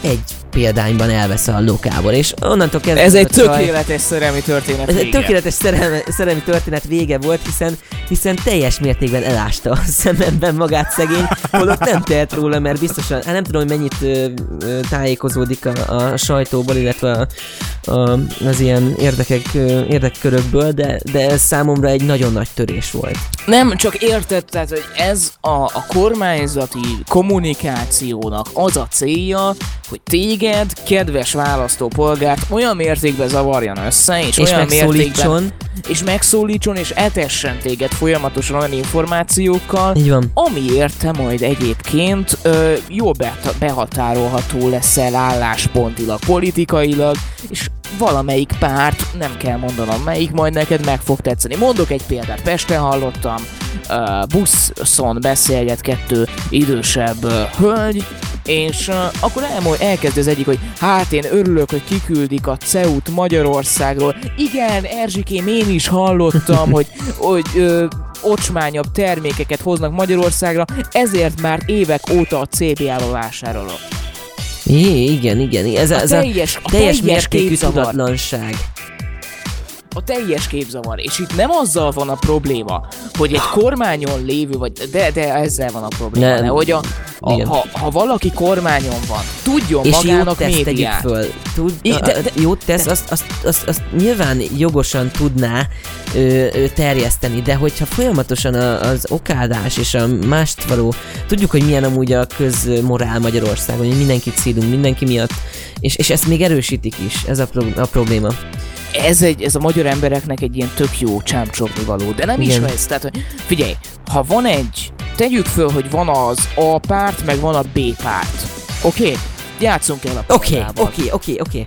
egy példányban elvesz a lokából, és onnantól kezdve Ez egy tökéletes szerelmi történet ez egy vége. tökéletes szerelme, szerelmi történet vége volt, hiszen, hiszen teljes mértékben elásta a szememben magát szegény, holott nem tehet róla, mert biztosan, hát nem tudom, hogy mennyit ö, ö, tájékozódik a, a sajtóból, illetve a, a, az ilyen érdekek, ö, érdekkörökből, de, de ez számomra egy nagyon nagy törés volt. Nem, csak érted, tehát, hogy ez a, a kormányzati kommunikációnak az a célja, hogy téged, kedves választópolgárt olyan mértékben zavarjan össze, és, És olyan mértékben és megszólítson, és etessen téged folyamatosan olyan információkkal, így van. amiért te majd egyébként ö, jól behatárolható leszel álláspontilag, politikailag, és valamelyik párt, nem kell mondanom melyik, majd neked meg fog tetszeni. Mondok egy példát, Pesten hallottam, buszon beszélget kettő idősebb hölgy, és uh, akkor elmond, elkezd az egyik, hogy hát én örülök, hogy kiküldik a CEUT Magyarországról. Igen, Erzsikém, én is hallottam, hogy, hogy ö, ocsmányabb termékeket hoznak Magyarországra, ezért már évek óta a CBA-val vásárolok. É, igen, igen, ez, A ez a teljes, a teljes mértékű tudatlanság. A teljes képzavar, és itt nem azzal van a probléma, hogy egy kormányon lévő, vagy de, de ezzel van a probléma, Nem. de hogy a, a, Igen. ha, ha valaki kormányon van, tudjon és jót magának tegyük médiát. föl. Tud, I- de, de- de, jót tesz, azt, azt, azt, azt nyilván jogosan tudná ö, ö, terjeszteni, de hogyha folyamatosan a, az okádás és a mást való, tudjuk, hogy milyen amúgy a közmorál Magyarországon, hogy mindenkit szídunk, mindenki miatt, és, és ezt még erősítik is, ez a, pro, a probléma. Ez, egy, ez a magyar embereknek egy ilyen tök jó csámcsogni való, de nem Igen. is ez, tehát hogy figyelj, ha van egy, tegyük föl, hogy van az A párt, meg van a B párt, oké? Okay? Játszunk el a Oké, oké, oké, oké.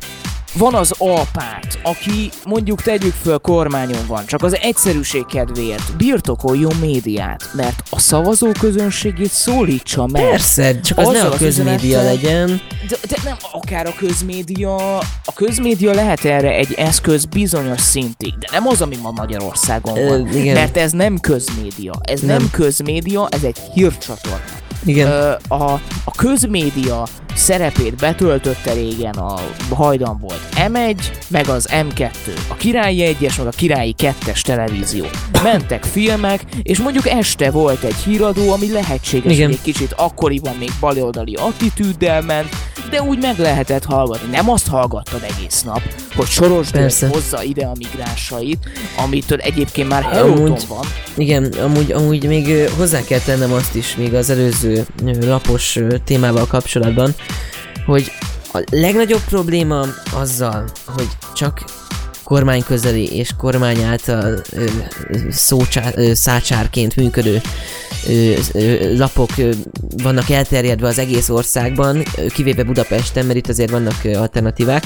Van az A párt, aki mondjuk tegyük föl kormányon van, csak az egyszerűség kedvéért birtokoljon médiát, mert a szavazó közönségét szólítsa meg. Persze, csak az ne Azzal a az közmédia üzenettel- legyen. De, de nem akár a közmédia, a közmédia lehet erre egy eszköz bizonyos szintig, de nem az, ami ma Magyarországon Ö, van. igen. Mert ez nem közmédia, ez nem, Nem. nem közmédia, ez egy hírcsatorna. Igen. A, a közmédia szerepét betöltötte régen a hajdan volt M1, meg az M2, a Királyi 1-es, meg a Királyi 2-es televízió. Mentek filmek, és mondjuk este volt egy híradó, ami lehetséges, Igen. hogy egy kicsit akkoriban még baloldali attitűddel ment, de úgy meg lehetett hallgatni. Nem azt hallgattad egész nap, hogy Soros Persze. hozza ide a migránsait, amitől egyébként már Heróton van. Igen, amúgy, amúgy még hozzá kell tennem azt is, még az előző lapos témával kapcsolatban, hogy a legnagyobb probléma azzal, hogy csak kormányközeli és kormány által ö, ö, ö, működő lapok vannak elterjedve az egész országban, kivéve Budapesten, mert itt azért vannak alternatívák,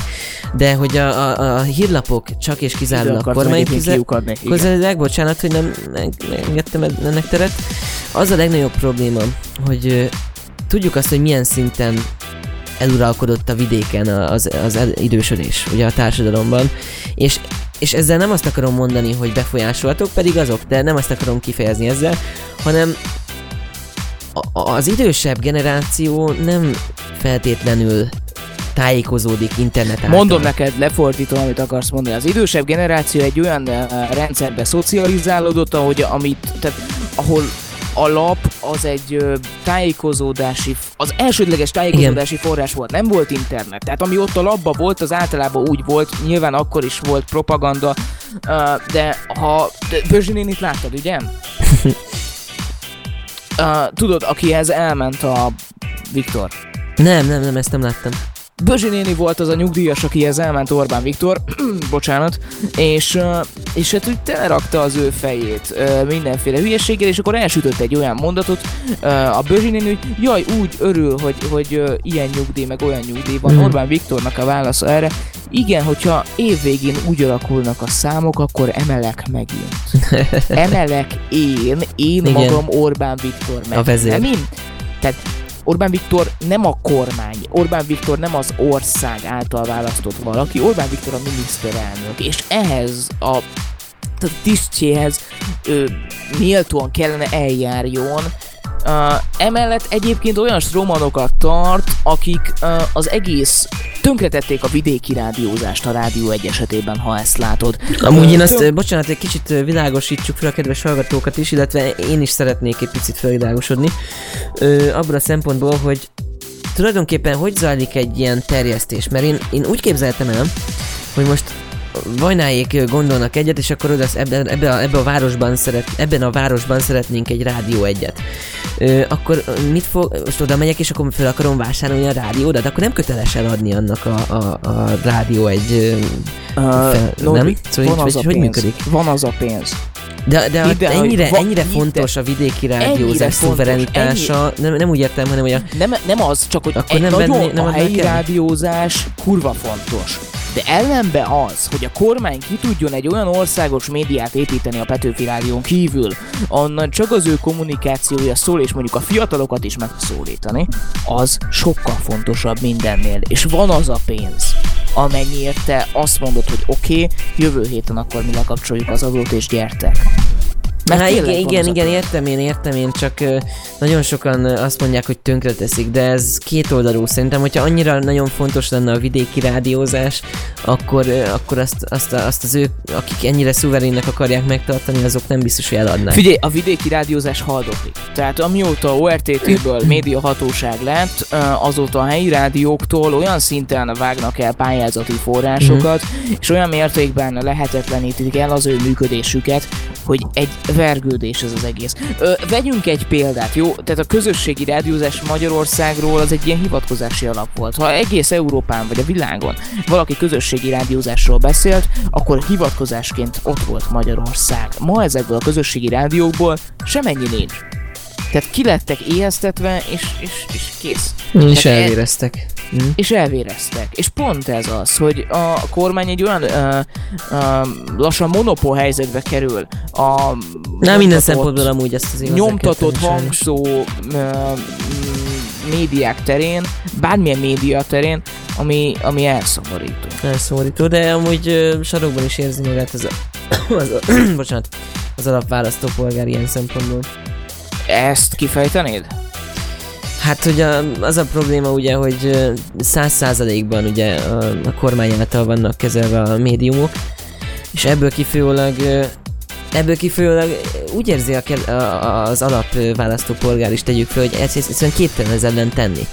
de hogy a, a, a hírlapok csak és kizárólag akartam kormány egyébként kiukadni. Igen. Közelileg, bocsánat, hogy nem ed- ennek teret. Az a legnagyobb probléma, hogy tudjuk azt, hogy milyen szinten eluralkodott a vidéken az, az idősödés ugye a társadalomban, és és ezzel nem azt akarom mondani, hogy befolyásolhatók, pedig azok, de nem azt akarom kifejezni ezzel, hanem a- az idősebb generáció nem feltétlenül tájékozódik internet által. Mondom neked, lefordítom, amit akarsz mondani. Az idősebb generáció egy olyan uh, rendszerbe szocializálódott, ahogy amit, tehát, ahol a lap az egy tájékozódási, az elsődleges tájékozódási Igen. forrás volt, nem volt internet. Tehát ami ott a labba volt, az általában úgy volt, nyilván akkor is volt propaganda, de ha, de Bözsi nénit láttad, ugye? Tudod, akihez elment a Viktor. Nem, nem, nem, ezt nem láttam. Bözsi néni volt az a nyugdíjas, akihez elment Orbán Viktor, bocsánat, és, és hát úgy telerakta az ő fejét mindenféle hülyeséggel, és akkor elsütött egy olyan mondatot a Bözsi néni, hogy jaj, úgy örül, hogy, hogy ilyen nyugdíj, meg olyan nyugdíj van. Mhm. Orbán Viktornak a válasza erre, igen, hogyha évvégén úgy alakulnak a számok, akkor emelek megint. Emelek én, én Igen. magam Orbán Viktor meg. A vezér. Nem én? Tehát Orbán Viktor nem a kormány, Orbán Viktor nem az ország által választott valaki, Orbán Viktor a miniszterelnök, és ehhez a tehát a tisztjéhez ö, méltóan kellene eljárjon. Uh, emellett egyébként olyan stromanokat tart, akik uh, az egész tönkretették a vidéki rádiózást a Rádió egy esetében, ha ezt látod. Amúgy én azt, bocsánat, egy kicsit világosítsuk fel a kedves hallgatókat is, illetve én is szeretnék egy picit felvilágosodni. Abban a szempontból, hogy tulajdonképpen hogy zajlik egy ilyen terjesztés, mert én, én úgy képzeltem el, hogy most Vajnáék gondolnak egyet, és akkor oda ebbe, ebbe, a, ebbe a városban szeret, ebben a városban szeretnénk egy rádió egyet. Ö, akkor mit fog, most oda megyek, és akkor fel akarom vásárolni a rádiódat, akkor nem köteles eladni annak a, a, a rádió egy Uh, fel- Nóri, nem? Szóval van így, az vagy a hogy pénz. működik? Van az a pénz. De, de Ide, hogy ennyire, va- ennyire ide- fontos a vidéki rádiózás szuverenitása, nem, nem úgy értem, hanem hogy a, Nem, nem az, csak hogy Akkor egy nem nagyon venné- nem a helyi el? rádiózás kurva fontos. De ellenbe az, hogy a kormány ki tudjon egy olyan országos médiát építeni a Petőfi Rádión kívül, onnan csak az ő kommunikációja szól, és mondjuk a fiatalokat is meg szólítani, az sokkal fontosabb mindennél. És van az a pénz, amennyiért te azt mondod, hogy oké, okay, jövő héten akkor mi lekapcsoljuk az adót, és gyertek. Mert Hát igen, igen, igen, értem én, értem én, csak ö, nagyon sokan azt mondják, hogy tönkre teszik, de ez két oldalú. Szerintem, hogyha annyira nagyon fontos lenne a vidéki rádiózás, akkor, ö, akkor azt, azt, azt az ők, akik ennyire szuverénnek akarják megtartani, azok nem biztos, hogy eladnák. Figyelj, a vidéki rádiózás haldoklik. Tehát amióta ORTT-ből média hatóság lett, azóta a helyi rádióktól olyan szinten vágnak el pályázati forrásokat, és olyan mértékben lehetetlenítik el az ő működésüket, hogy egy vergődés ez az egész. Ö, vegyünk egy példát, jó? Tehát a közösségi rádiózás Magyarországról az egy ilyen hivatkozási alap volt. Ha egész Európán vagy a világon valaki közösségi rádiózásról beszélt, akkor hivatkozásként ott volt Magyarország. Ma ezekből a közösségi rádiókból semennyi nincs. Tehát ki lettek éheztetve, és, és, és kész. És Tehát e- elvéreztek. Hm? és elvéreztek. És pont ez az, hogy a kormány egy olyan ö, ö, lassan monopól helyzetbe kerül a Na, minden szempontból amúgy ezt az nyomtatott hangszó ö, médiák terén, bármilyen média terén, ami, ami elszomorító. elszomorító, de amúgy ö, sarokban is érzi magát az, a, az, a, bocsánat, az alapválasztópolgár ilyen szempontból. Ezt kifejtenéd? Hát, a, az a probléma ugye, hogy száz százalékban ugye a, a kormány által vannak kezelve a médiumok, és ebből kifolyólag Ebből kifolyólag úgy érzi a, a, az alapválasztópolgár is tegyük fel, hogy ezt ezt egyszerűen képtelen ez ellen tenni.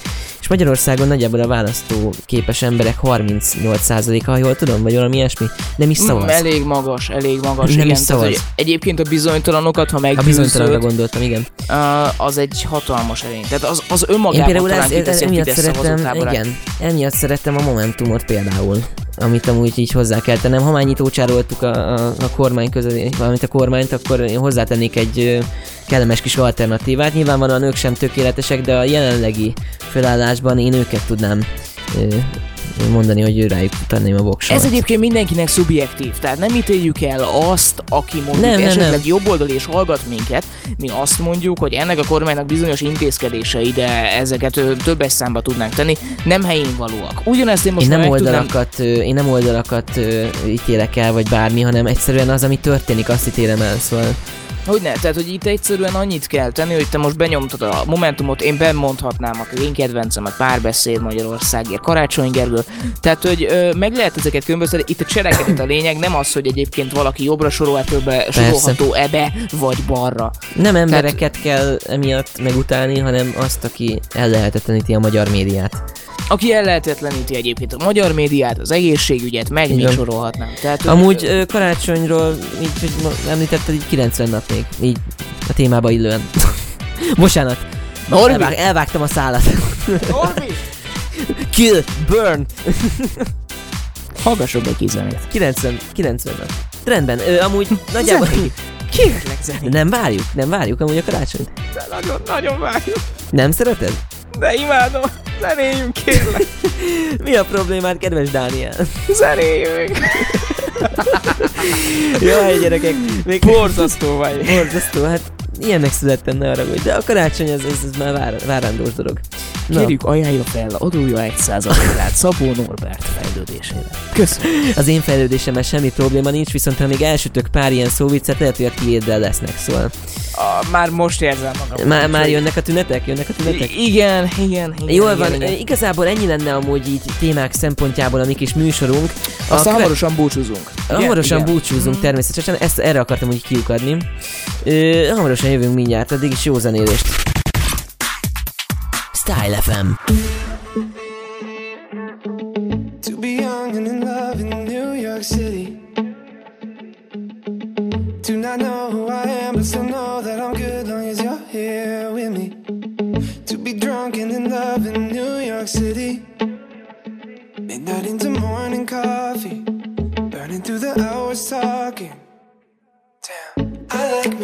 És Magyarországon nagyjából a választó képes emberek 38%-a, ha jól tudom, vagy valami ilyesmi, nem is szavaz. Mm, elég magas, elég magas. Nem igen, is szavaz. Tehát, egyébként a bizonytalanokat, ha a meggyőzöd, bizonytalanra gondoltam, igen. az egy hatalmas erény. Tehát az, az Én önmagában például talán ez, ez, a emiatt szeretem, igen, emiatt szeretem a Momentumot például, amit amúgy így hozzá kell tennem. Ha már nyitó csároltuk a, a, a kormány közül, valamint a kormányt, akkor én hozzátennék egy kellemes kis alternatívát. Nyilvánvalóan ők sem tökéletesek, de a jelenlegi felállásban én őket tudnám mondani, hogy rájuk tenném a voksot. Ez egyébként mindenkinek szubjektív, tehát nem ítéljük el azt, aki mondjuk Nem, esetleg nem. jobboldali és hallgat minket, mi azt mondjuk, hogy ennek a kormánynak bizonyos intézkedései, de ezeket többes számba tudnánk tenni, nem helyén valóak. Ugyanezt én most Én nem tudnám, oldalakat, ö, én nem oldalakat ítélek el, vagy bármi, hanem egyszerűen az, ami történik, azt ítélem el, szóval hogy ne, tehát hogy itt egyszerűen annyit kell tenni, hogy te most benyomtad a Momentumot, én bemondhatnám a én kedvencem, a párbeszéd Magyarországért, Karácsony Gergő. Tehát, hogy ö, meg lehet ezeket különböztetni, itt a cselekedet a lényeg, nem az, hogy egyébként valaki jobbra sorolható be, sorolható ebbe, vagy balra. Nem embereket kell emiatt megutálni, hanem azt, aki ellehetetleníti a magyar médiát. Aki ellehetetleníti egyébként a magyar médiát, az egészségügyet, meg még sorolhatnám. Tehát, Amúgy ö, karácsonyról, így, hogy említetted, így 90 nap még, így a témába illően. Bocsánat. Norbi! Elvág, elvágtam a szálat. Norbi! Kill, burn. Hallgassuk egy zenét. 90, 90 nap. Rendben, ö, amúgy nagyjából... Kérlek zenét. Nem várjuk, nem várjuk amúgy a karácsonyt. De nagyon, nagyon várjuk. Nem szereted? De imádom. Zenéljünk, kérlek. Mi a problémád, kedves Dániel? Zenéljünk. Jaj, gyerekek, még Borzasztó vagy. Borzasztó, hát ilyennek születtem, ne arra de a karácsony az, az, az már vár, várandós dolog. Na, Kérjük, ajánlja fel, adója egy százalékát Szabó Norbert fejlődésére. Köszönöm. az én fejlődésemmel semmi probléma nincs, viszont ha még elsütök pár ilyen szóviccet, lehet, hogy a tiéddel lesznek, szóval. Ah, már most érzem magam. Már, már jönnek a tünetek? Jönnek a tünetek? I- igen, igen, igen. Jól igen, van, igen. igazából ennyi lenne amúgy így témák szempontjából a mi kis műsorunk. Aztán köve- hamarosan búcsúzunk. Igen, Hamarosan igen. búcsúzunk természetesen, ezt erre akartam úgy kiukadni. Ö, hamarosan jövünk mindjárt, addig is jó zenélést. Style FM.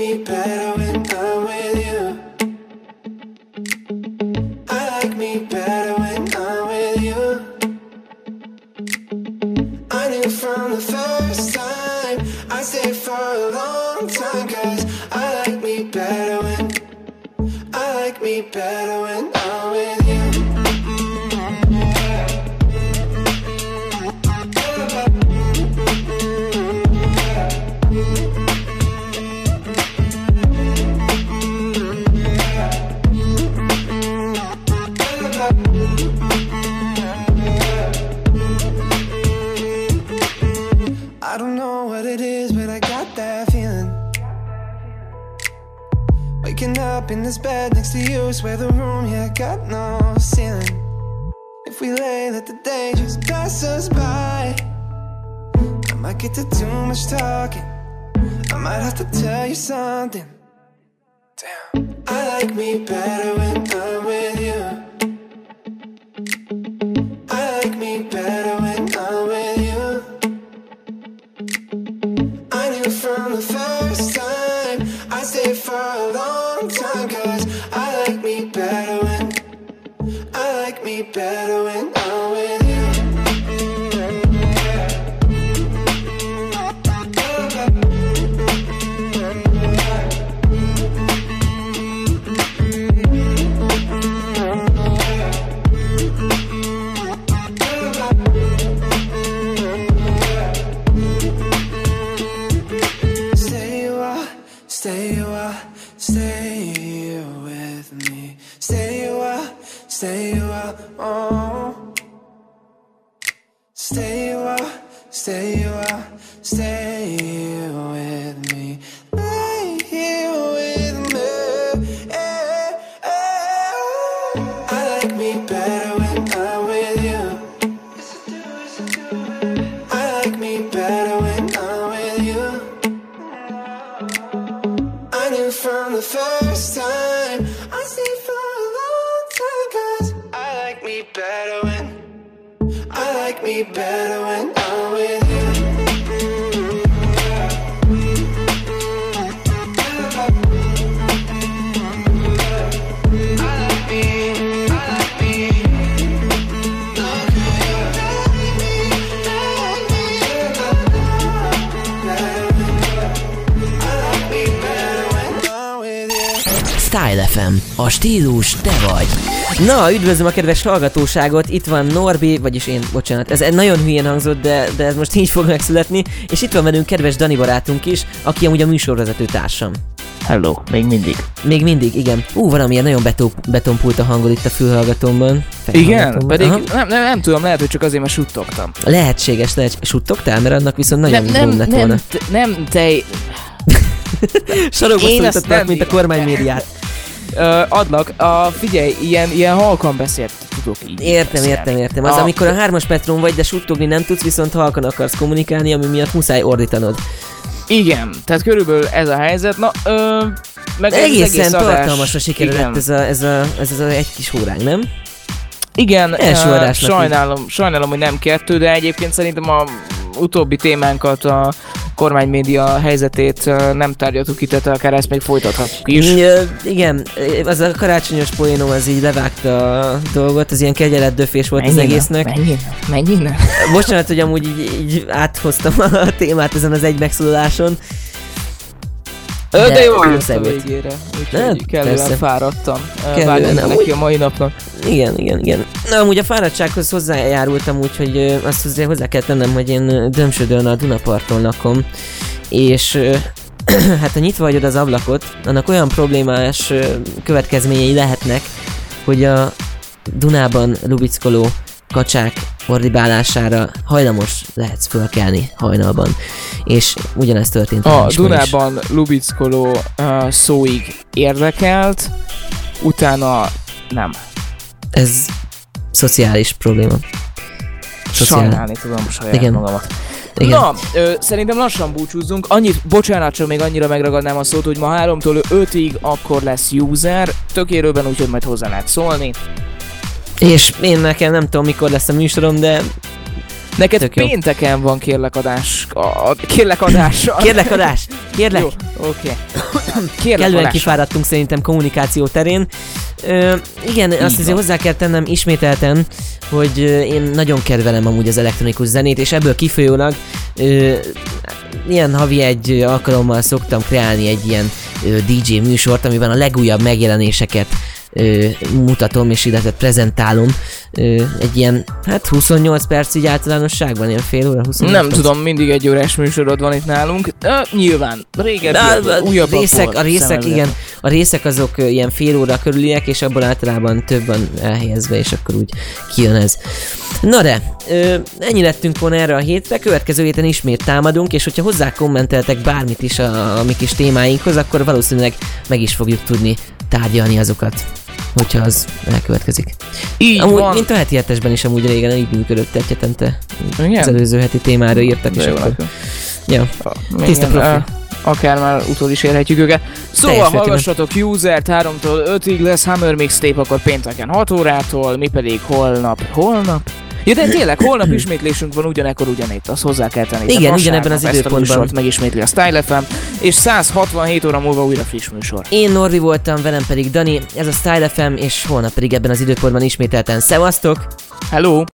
Me better when I'm with you. I like me better when I'm with you. I knew from the first time I'd stay for a long time Cause I like me better when I like me better when this bed next to you is where the room, yeah, got no ceiling. If we lay, let the day just pass us by. I might get to too much talking. I might have to tell you something. Damn. I like me better when I'm with you. Na, üdvözlöm a kedves hallgatóságot, itt van Norbi, vagyis én, bocsánat, ez nagyon hülyén hangzott, de, de ez most így fog megszületni, és itt van velünk kedves Dani barátunk is, aki amúgy a műsorvezető társam. Hello, még mindig. Még mindig, igen. Ú, valamilyen nagyon betó, betonpult a hangod itt a fülhallgatómban. Igen, pedig Aha. nem, nem, nem tudom, lehet, hogy csak azért, mert suttogtam. Lehetséges, lehet, suttogtál, mert annak viszont nagyon Nem, nem, lett volna. nem, te- nem, te Sarokba mint a bírom. kormánymédiát. Ö, adlak, a, figyelj, ilyen, ilyen halkan beszélt tudok így Értem, beszélni. értem, értem. Az, A- amikor a hármas metron vagy, de suttogni nem tudsz, viszont halkan akarsz kommunikálni, ami miatt muszáj ordítanod. Igen, tehát körülbelül ez a helyzet. Na, ö, meg Egészen egész tartalmasra sikerült ez a, ez, a, ez, a egy kis óránk, nem? Igen, adásnak sajnálom, sajnálom, hogy nem kettő, de egyébként szerintem a utóbbi témánkat, a kormánymédia helyzetét nem tárgyaltuk ki, tehát akár ezt még folytathatjuk is. Igen, az a karácsonyos poénom az így levágta a dolgot, az ilyen kegyeletdöfés volt az egésznek. Mennyi? Mennyi? Bocsánat, hogy amúgy így, így áthoztam a témát ezen az egy megszólaláson. Ö, de, De jó jó jött a végére, Nem, úgyhogy kellően persze. fáradtam. Kellően, amúgy- neki a mai napnak. Igen, igen, igen. Na, amúgy a fáradtsághoz hozzájárultam, úgyhogy azt hozzá, hozzá kell tennem, hogy én ö, Dömsödön a Dunaparton lakom, és hát ha nyitva hagyod az ablakot, annak olyan problémás következményei lehetnek, hogy a Dunában lubickoló kacsák ordibálására hajlamos lehetsz fölkelni hajnalban. És ugyanezt történt A ma is. Dunában lubickoló uh, szóig érdekelt, utána nem. Ez szociális probléma. Szociál- Sajnálni tudom saját Igen. magamat. Igen. Na, ö, szerintem lassan búcsúzzunk. Annyit, bocsánat, csak még annyira megragadnám a szót, hogy ma 3-tól 5-ig akkor lesz user, tökérőben, úgyhogy majd hozzá lehet szólni. És én nekem nem tudom mikor lesz a műsorom, de Neked Tök jó. pénteken van kérlekadás. A, kérlek adás. kérlek adás, kérlek. Jó, oké. Kérlek Kellően adás. kifáradtunk szerintem kommunikáció terén. Ö, igen, azt azért hozzá kell tennem ismételten, hogy én nagyon kedvelem amúgy az elektronikus zenét, és ebből kifolyólag ö, ilyen havi egy alkalommal szoktam kreálni egy ilyen ö, DJ műsort, amiben a legújabb megjelenéseket ö, mutatom és illetve prezentálom. Ö, egy ilyen, hát 28 perc így általánosságban, ilyen fél óra, 28 Nem perc. tudom, mindig egy órás műsorod van itt nálunk. Ö, nyilván, régebbi, újabb részek, a részek, igen, a részek azok ö, ilyen fél óra körüliek, és abból általában több van elhelyezve, és akkor úgy kijön ez. Na de, ö, ennyi lettünk volna erre a hétre, következő héten ismét támadunk, és hogyha hozzá kommenteltek bármit is a, a mi kis témáinkhoz, akkor valószínűleg meg is fogjuk tudni tárgyalni azokat hogyha az elkövetkezik. Így Amúgy, van. mint a heti hetesben is amúgy régen így működött egy hetente. Igen? Az előző heti témára írtak, és De jó akkor... Ja. Még Tiszta profi. ö, akár már utól is érhetjük őket. Szóval Teljes hallgassatok User 3-tól 5-ig lesz Hammer Mixtape, akkor pénteken 6 órától, mi pedig holnap, holnap? Ja, de tényleg, holnap ismétlésünk van ugyanekkor ugyanitt, azt hozzá kell tenni. Igen, ugyanebben az időpontban. megismétli a Style FM, és 167 óra múlva újra friss műsor. Én Norvi voltam, velem pedig Dani, ez a Style FM, és holnap pedig ebben az időpontban ismételten szevasztok! Hello!